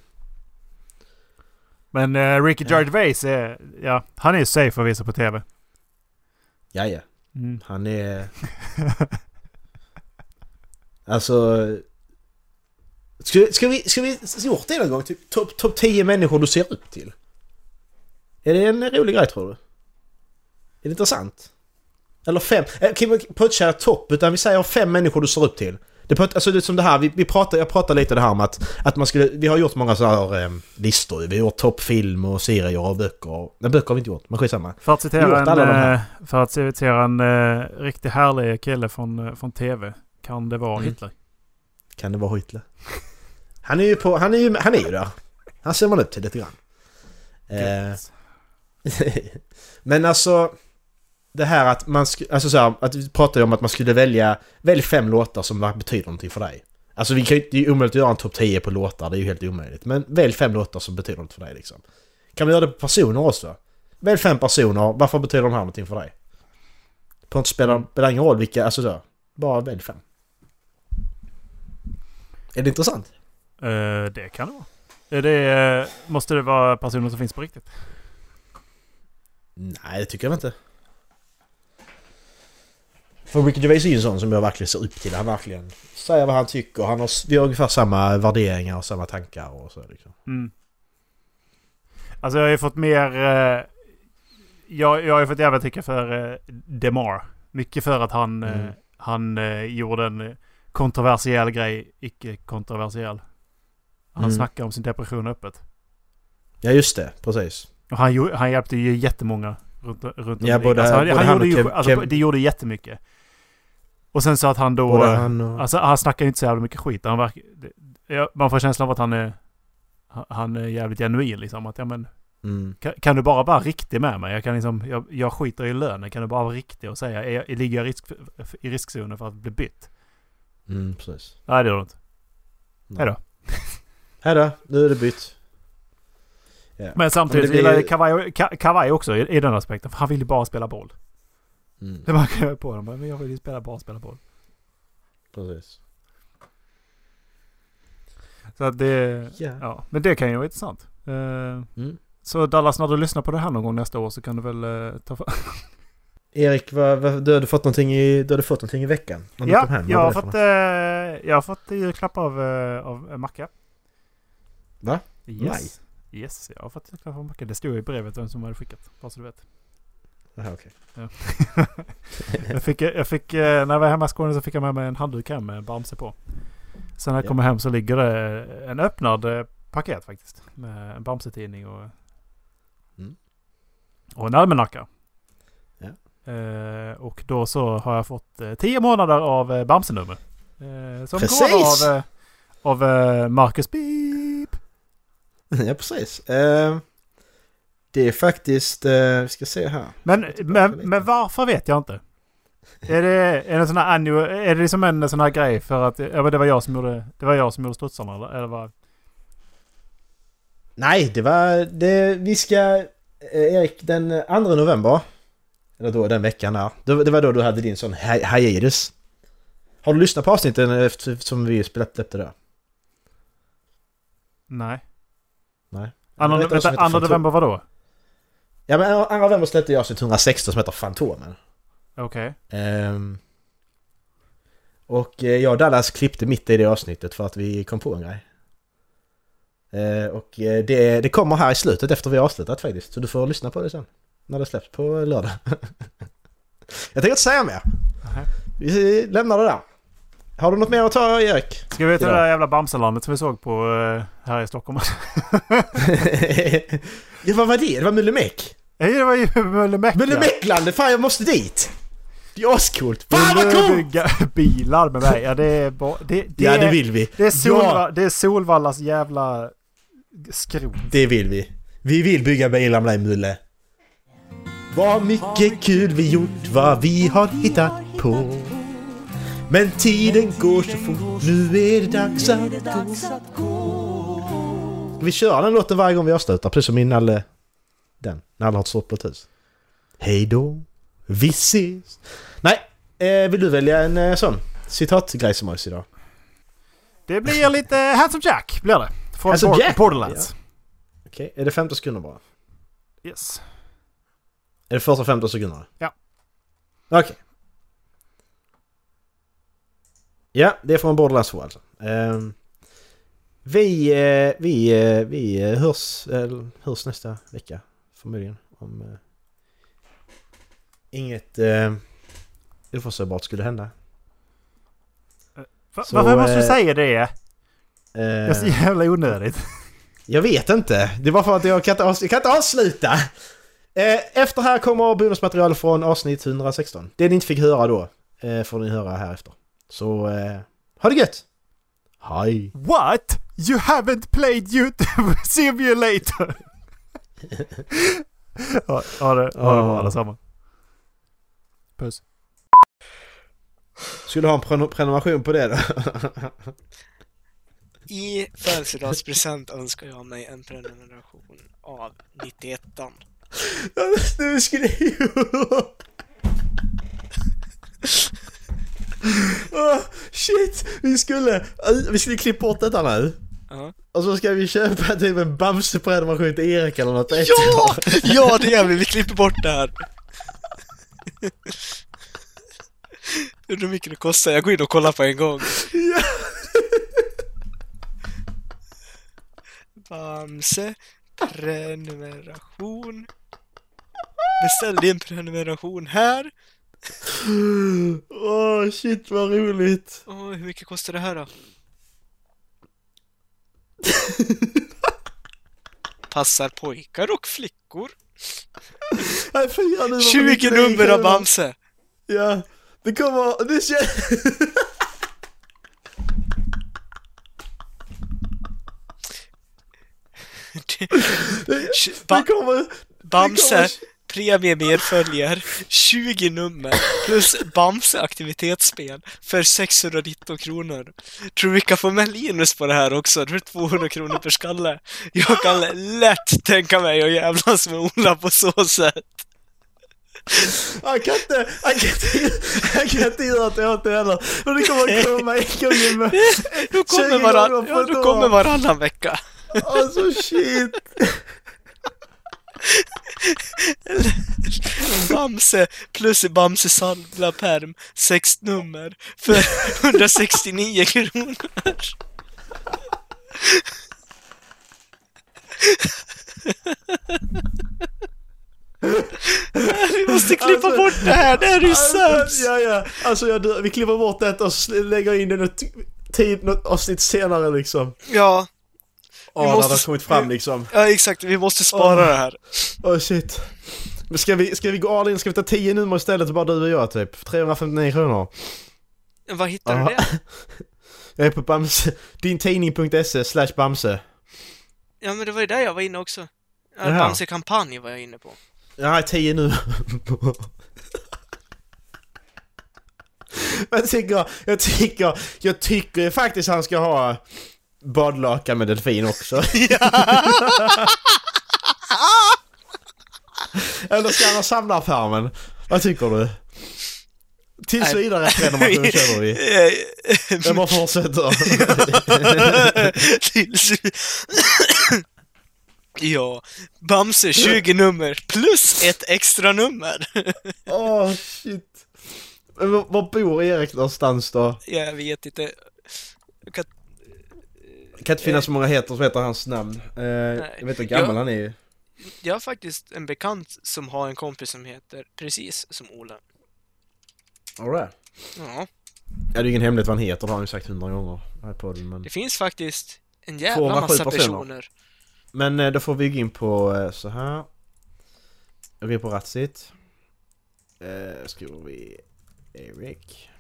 Men eh, Ricky Ja. Gervais är... Ja, han är safe att visa på TV. Ja, ja. Mm. Han är... Alltså... Ska, ska vi... Ska vi gjort det någon gång? Typ topp top 10 människor du ser upp till? Är det en rolig grej tror du? Är det intressant? Eller fem? Eh, Kan vi putcha topp? Utan vi säger fem människor du ser upp till. Det, alltså det är som det här, vi, vi pratar, jag pratar lite det här om att, att man skulle... Vi har gjort många så här eh, listor. Vi har gjort toppfilm och serier och böcker. Nej, böcker har vi inte gjort, men skitsamma. För att citera en, eh, för att citera en eh, riktigt härlig kille från, eh, från TV. Kan det vara Mm. Hitler? Kan det vara Hitler? Han är ju på, han är ju, han är ju där. Han ser man upp till lite grann. Eh, men alltså... Det här att man skulle, alltså så här, att vi pratade ju om att man skulle välja, välj fem låtar som betyder någonting för dig. Alltså vi kan ju, det är ju omöjligt att göra en topp 10 på låtar, det är ju helt omöjligt. Men välj fem låtar som betyder något för dig liksom. Kan vi göra det på personer också? Välj fem personer, varför betyder de här någonting för dig? På inte spelar, spelar ingen roll vilka, alltså så. Bara välj fem. Är det intressant? Uh, det kan det vara. Är det, eh, måste det vara personer som finns på riktigt? Nej, det tycker jag inte. För Ricky Gervais är ju en sån som jag verkligen ser upp till. Han verkligen säger vad han tycker. Han har, vi har ungefär samma värderingar och samma tankar och så liksom. Mm. Alltså jag har ju fått mer... Eh, jag, jag har ju fått jävla tycka för eh, Demar. Mycket för att han, eh, Mm. han eh, gjorde en kontroversiell grej, icke kontroversiell. Han Mm. snackade om sin depression öppet. Ja, just det. Precis. Han, han hjälpte ju jättemånga runt, runt Ja, både- alltså, han, både han han gjorde ju, Kev- alltså, Kev- Det gjorde jättemycket. Och sen så att han då... Både han och... Alltså han snackar ju inte så jävla mycket skit. Han verkar, man får känslan av att han är... han- är jävligt genuin liksom. Att ja men... Mm. Kan, kan du bara vara riktig med mig? Jag kan liksom... Jag, jag skiter i lönen. Kan du bara vara riktig och säga... Är jag, ligger jag i, risk, i riskzonen för att bli bytt? Mm, precis. Nej det gör du inte. Hej då. Hej då, nu är det bytt. Ja. Men samtidigt Men gillar jag Kavaj, Ka- Kavaj också i, i den aspekten. För han vill ju bara spela boll. Mm, Det märker jag på honom. Men jag vill ju spela bara spela boll. precis. Så att det... Ja. Ja, men det kan ju vara intressant. Eh, Mm. så Dallas, när du lyssnar på det här någon gång nästa år så kan du väl eh, ta för... Erik, vad, vad, du, hade fått någonting i, du hade fått någonting i veckan? Ja, hem. Jag har, fått, eh, jag har fått julklapp av, eh, av Macka. Va? Yes. Yes, jag har fått julklapp av Macka. Det stod i brevet vem som hade skickat. Bara så du vet. Jaha, okej. jag fick, jag fick, eh, när jag var hemma i Skåne så fick jag med mig en handduk hem med Bamse på. Sen när jag Ja. kommer hem så ligger det en öppnad eh, paket faktiskt. Med en Bamse-tidning och, Mm. och en almanacka. Ja. Eh, och då så har jag fått eh, tio månader av eh, Bamse-nummer. Eh, som Precis! av, eh, av eh, Marcus Beep. ja, precis. Eh, det är faktiskt, eh, vi ska se här. Men, men, men varför vet jag inte. Är det, är det, en sån här annual, är det liksom en sån här grej för att ja, men det var jag som gjorde, det var jag som gjorde strutsarna eller, eller vad? Nej, det var, det, vi ska, eh, Erik, den 2 november. Eller då den veckan där. Det, det var då du hade din sån hi- hiatus. Har du lyssnat på avsnitten efter, som vi spelat upp det där? Nej. Nej. Andra, vänta, andra november vadå? Ja men 2 november släppte jag avsnitt 116 som heter Fantomen. Okej. Ehm, och eh, jag och Dallas klippte mitt i det avsnittet för att vi kom på en grej. Eh, och eh, det, det kommer här i slutet efter vi har avslutat faktiskt. Så du får lyssna på det sen. När det släpps på lördag. jag tänker inte säga mer. Nähä. Vi lämnar det där. Har du något mer att ta Erik? Ska vi till Ja. det där jävla Bamselandet som vi såg på eh, här i Stockholm? ja vad var det? Det var Mullemäck. Nej, det var ju Möllemäcka. Mullemäcklandet! Fan jag måste dit! Det är ascoolt! Fan vad Vill du coolt! bygga bilar med mig? Ja det är bara... Det, det, Ja det vill vi! det, är Solva, Ja, det är Solvallas jävla skrot. det vill vi! Vi vill bygga bilar med dig Mulle! Vad mycket kul vi gjort, vad vi har hittat på Men tiden går så fort, nu är det dags att gå Vi kör den låten varje gång vi avslutar, precis som i Nalle... Den, Nalle har ett stort blått hus. Hej då, vi ses! Nej, eh, vill du välja en eh, sån citatgrej som oss idag? Det blir lite Handsome Jack, blir det. Från Handsome Jack? Borderlands. Okej, är det 15 sekunder bara? Yes. Är det första 15 sekunderna? Ja. Okej. Ja, det är från Borderlands 2 alltså. Ehm, vi, eh, vi, eh, vi eh, hörs, hörs nästa vecka förmodligen. Om inget oförutsägbart skulle hända. Va- Så, Varför måste du säga det? Det är så jävla onödigt. Jag vet inte. Det var för att jag kan inte, jag kan inte avsluta. Efter här kommer bonusmaterial från avsnitt 116. Det ni inte fick höra då får ni höra här efter. Så eh, ha det gött! Hej! What? You haven't played YouTube Simulator? ha, ha det, ha det bra allesammans. Puss. Skulle du ha en prenum- prenumeration på det då? I födelsedagspresent önskar jag mig en prenumeration av 91 du skulle ju... Åh, shit! Vi skulle, vi skulle klippa bort detta nu. Ja. Och så ska vi köpa typ en Bamse-prenumeration till Erik eller något. Ja! Ja, det gör vi. Vi klipper bort det här. Undrar hur mycket det kostar. Jag går in och kollar på en gång. Ja. Bamse prenumeration. Beställ din prenumeration här. Åh shit vad roligt. Åh, hur mycket kostar det här då? Passar pojkar och flickor. Nej, nummer. 20 nummer av Bamse. Ja. Det kommer, det känns... Det Ba- kommer... Bamse premie medföljer 20 nummer plus Bamse aktivitetsspel för 619 kronor. Tror vi kan få med Linus på det här också? Det är 200 kronor per skalle. Jag kan lätt tänka mig att jävlas med Ola på så sätt. Han kan inte, han kan inte, han kan inte göra det åt det heller. Och det kommer komma en gång med... Då kommer, 20 varann, ja, då kommer varannan vecka. Alltså shit. Bamse plus Bamse samla perm, sex nummer för 169 kronor. Vi måste klippa Alltså- bort det här, det här är ju Alltså, sämst! ja, ja. Alltså jag, dör. vi klipper bort detta och lägger in det något tid, något avsnitt senare liksom. Ja, När måste det har kommit fram liksom. ja exakt, vi måste spara Åh. det här. Åh shit. Men ska vi, ska vi gå all in? Ska vi ta 10 nummer istället bara du och jag typ? 359 kronor. Var hittar du Ja. det? Jag är på Bamse, dintidning.se slash Bamse. Ja men det var ju där jag var inne också. Ja, Jaha. Bamse kampanj var jag inne på. Har 10 nu. Men jag tycker, jag tycker, jag tycker faktiskt han ska ha badlakan med delfin också. Eller ska han ha samlarfarmen? Vad tycker du? Tills vidare prenumeration känner vi. Jag bara fortsätter. Tills ja, Bamse 20 nummer plus ett extra nummer. Åh shit. Men var- Var bor Erik någonstans då? jag vet inte. Jag kan- Det kan inte finnas så många heter som heter hans namn. Eh, jag vet inte hur gammal Ja. han är. Jag har faktiskt en bekant som har en kompis som heter precis som Ola. Alright. Ja, Ja, det är ingen hemlighet vad han heter, det har han ju sagt hundra gånger här på podden, men... det finns faktiskt en jävla 207 massa personer. personer. Men eh, då får vi gå in på eh, så här. Jag går in på Ratsit. Eh, skriver vi Erik.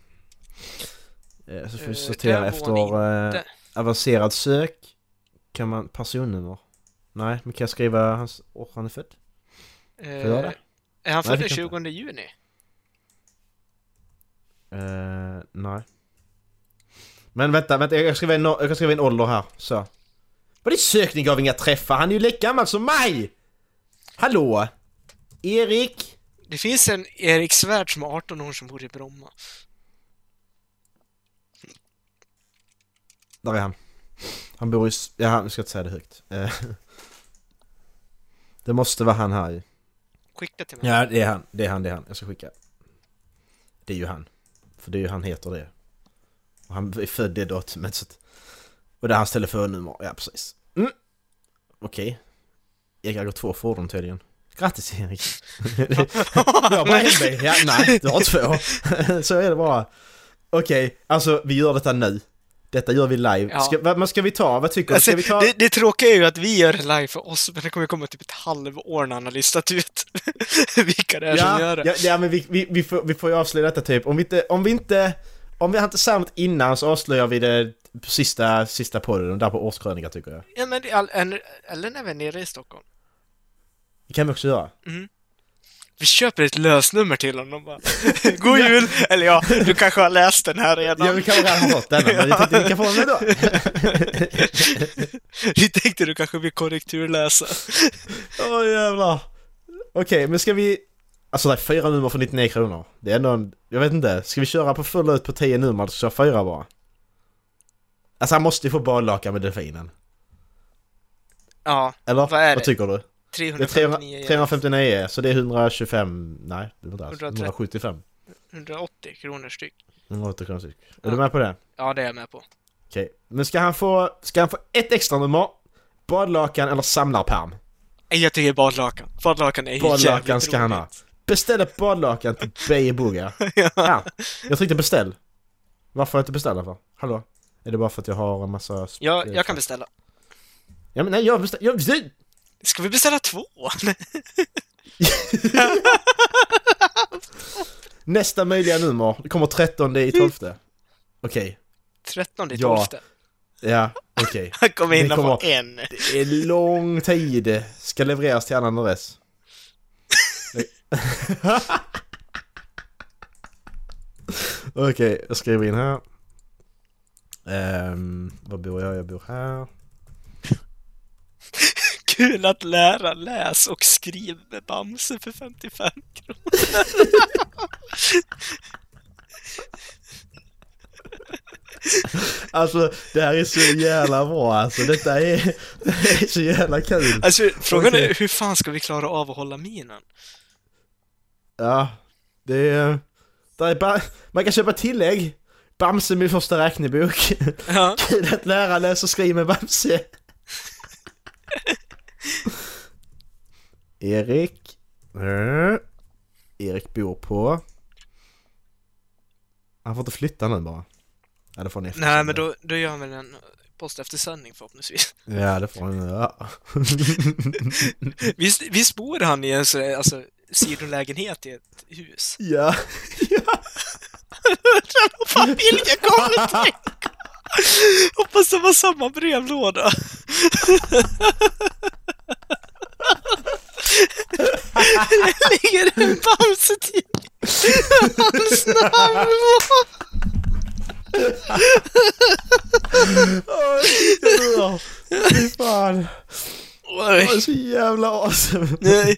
Eh, så får vi sortera efter avancerad sök. Kan man personnummer? Nej, men kan jag skriva hans år han är född? Eh, jag göra det? är han född den kan jag 20 juni? Eh, nej. Men vänta, vänta, jag kan skriva en, jag kan skriva en ålder här, så. Vad är sökning gav inga träffar? Han är ju lika gammal som mig! Hallå? Erik? Det finns en Erik Svärd som är 18 år som bor i Bromma. Där är han. Han bor i... Ja, han- jag ska inte säga det högt. Eh, Det måste vara han här ju. Skicka till mig. Ja, det är han. Det är han, det är han. Jag ska skicka. Det är ju han. För det är ju han heter det. Och han är född det datumet så att... Och det är hans telefonnummer. Ja, precis. Mm. Okej. Erik har gått två fordon tydligen. Grattis Erik! jag bara bil. Ja, nej, du har två. så är det bara. Okej, alltså vi gör detta nu. Detta gör vi live. Ja. Ska, vad, ska vi ta? Vad tycker du? Alltså, Ska vi ta... det, det tråkiga är ju att vi gör det live för oss, men det kommer komma typ ett halvår när han har listat ut vilka det är som gör Ja, det. ja, ja men vi, vi, vi, får, vi får ju avslöja detta typ. Om vi inte, om vi inte, om vi har inte sagt innan så avslöjar vi det på sista, sista podden, där på årskrönika tycker jag. Ja, men det eller när vi är nere i Stockholm. Det kan vi också göra. Vi köper ett lösnummer till honom bara. God jul! Eller ja, du kanske har läst den här redan. Ja, vi kan redan ha fått denna, men vi tänkte vi kan få den ändå. Vi tänkte du kanske vill korrekturläsa. Åh jävlar. Okej, men ska vi... Alltså det är fyra nummer för 99 kronor. Det är ändå en, Jag vet inte. Ska vi köra på full ut på 10 nummer? Då kör fyra bara. Alltså han måste ju få badlakan med delfinen. Ja, Eller? Vad är det? tycker du? Det är 300, 359 igen. 359 så det är 125... Nej, det är inte alls. 130. 175. 180 kronor styck. 180 kronor styck. Är Ja. du med på det? Ja, det är jag med på. Okej. Men ska han få... Ska han få ett extra nummer? Badlakan eller samlarpärm? Jag tycker badlakan. Badlakan är Badlakan jävligt ska han ha. roligt. Beställ ett badlakan till Beijer Boga. Ja, jag tryckte beställ. Varför har jag inte beställt för? Hallå? Är det bara för att jag har en massa... Ja, jag kan beställa. Ja men nej, jag beställer... Jag. Ska vi beställa två? Nästa möjliga nummer, det kommer 13 i 12. Okej. 13 i Ja. 12. Ja, okej. Han kommer hinna på en. Det är lång tid. Ska levereras till annan adress. Okej, jag skriver in här. Um, var bor jag? Jag bor här. Kul att lära läs och skriv med Bamse för 55 kronor. Alltså det här är så jävla bra alltså. Detta är, det är så jävla kul. Alltså, frågan är hur fan ska vi klara av att hålla minen? Ja, det är... Det är ba- man kan köpa tillägg. Bamse min första räknebok. Ja. Kul att lära läsa och skriva med Bamse. Erik. Eh. Erik bor på... Han får inte flytta nu bara. Ja, det får han efter Nej, men då, då gör vi en post efter sändning förhoppningsvis. Ja, det får han ja. Visst, visst bor han i en så, alltså, sidolägenhet i ett hus? ja. Om familjen kommer tänka! Hoppas det var samma brevlåda. Ligger en Bamse-tidning hans namn på. Åh, Fy fan. Det var så jävla awesome. Nej.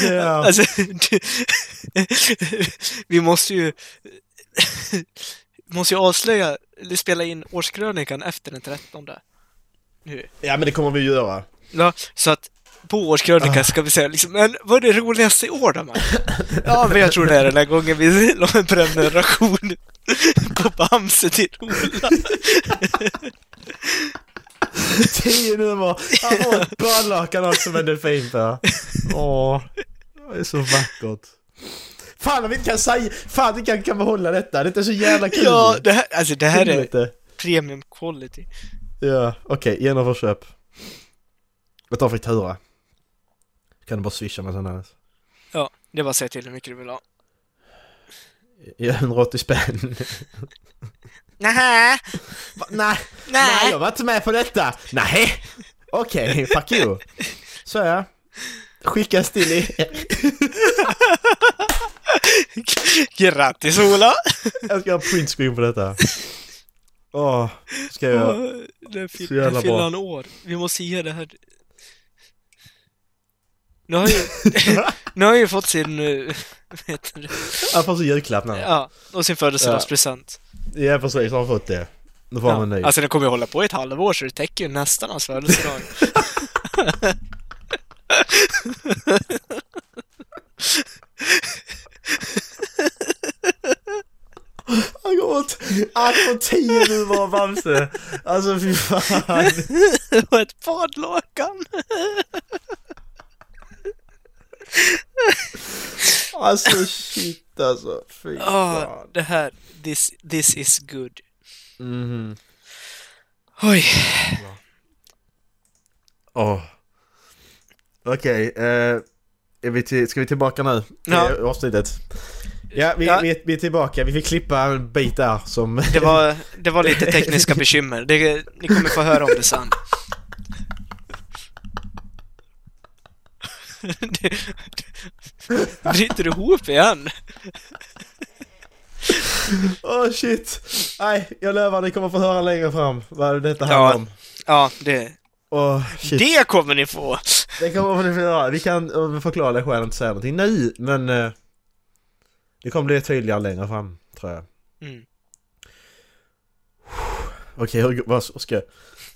Här. Alltså, du, vi måste ju... måste ju avslöja, eller spela in årskrönikan efter den 13. Nu. Ja, men det kommer vi göra. Ja, så att på årskrönikan ska vi säga liksom, men vad är det roligaste i år då, man? Ja, men jag tror det är den här gången vi la en prenumeration på Bamse till Ola. Tio nummer. Han får ett badlakan också med delfin på. Åh, det är så vackert. Fan om vi inte kan säga, fan vi kan, kan behålla detta. Det är så jävla kul. Ja, det här, alltså det här är premium quality. Ja, okej, genomför köp. Jag tar faktura. Kan du bara swisha med sån här? Ja, det bara att säga till hur mycket du vill ha. Ja, 180 spänn. Nej, nej, nej. jag var inte med på detta. Nej, okej, fuck you. Så ja. Skickas till er. Grattis Ola! Jag ska ha printscreen på detta. Åh, ska jag... Det Så jävla fyller han år. Vi måste ge det här... Nu har ju, nu har ju fått sin, heter det? Jag får så julklapp nu. Ja, och sin födelsedagspresent. Ja, precis. Jag har fått det. Nu får Ja. en ny. Alltså den kommer ju hålla på i ett halvår så det täcker ju nästan hans födelsedag. Han åt... Han får tio nummer av Bamse. Alltså fy fan. och ett badlakan! Alltså shit alltså. Fy Ja, fan. det här, this, this is good. Mhm. Oj. Åh. Okej, eh, vi till, ska vi tillbaka nu? Ja. Avsnittet. Ja, vi, Ja. Vi, vi är tillbaka. Vi fick klippa en bit där som... Det var, det var lite tekniska bekymmer. Det, ni kommer få höra om det sen. Bryter ihop igen. Åh shit! Nej, jag lovar ni kommer få höra längre fram vad detta handlar Ja. om. Ja, det, Åh, shit. Det kommer ni få! Det kommer ni få göra. Vi kan eh, förklara det själv och inte säga någonting nu, men... det kommer bli tydligare längre fram, tror jag. Mm. Okej, hur- vad ska...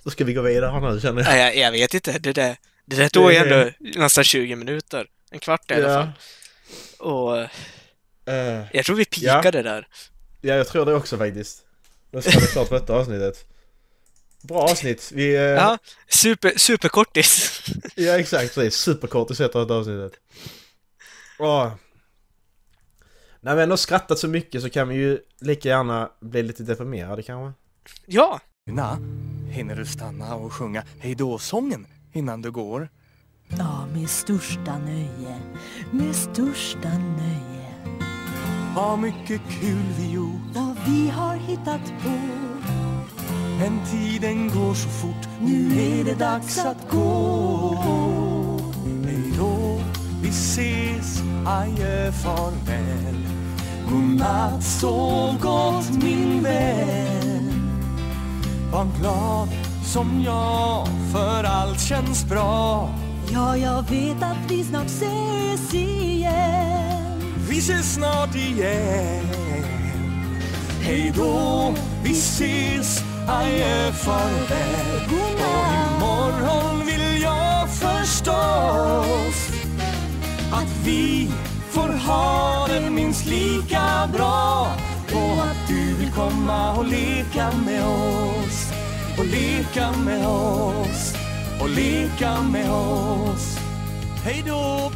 Då ska vi gå vidare här nu känner jag. Nej, jag, jag vet inte. Det där, det där tog ju ändå nästan 20 minuter. En kvart i alla fall. Och Eh, jag tror vi pikade där. ja, jag tror det också faktiskt. Då ska vi klart på detta avsnittet. Bra avsnitt. Vi... eh, Ja, super, superkortis. Ja exakt, precis. Superkort i sättet av avsnittet. Åh. När vi ändå skrattat så mycket så kan vi ju lika gärna bli lite deprimerade kanske. Ja, Na, hinner du stanna och sjunga hejdå-sången innan du går? Ja, med största nöje, med största nöje. Vad mycket kul vi gjort, Vad vi har hittat på, men tiden går så fort. nu är det dags att gå. Vi ses, adjö, farväl. Godnatt, sov gott min vän. Var glad som jag, för allt känns bra. Ja, jag vet att vi snart ses igen. Vi ses snart igen. Hej då, vi ses, adjö, farväl. Och imorgon vill jag förstås att vi får ha det minst lika bra. Och att du vill komma och leka med oss. Och leka med oss. Och leka med oss. Hej då,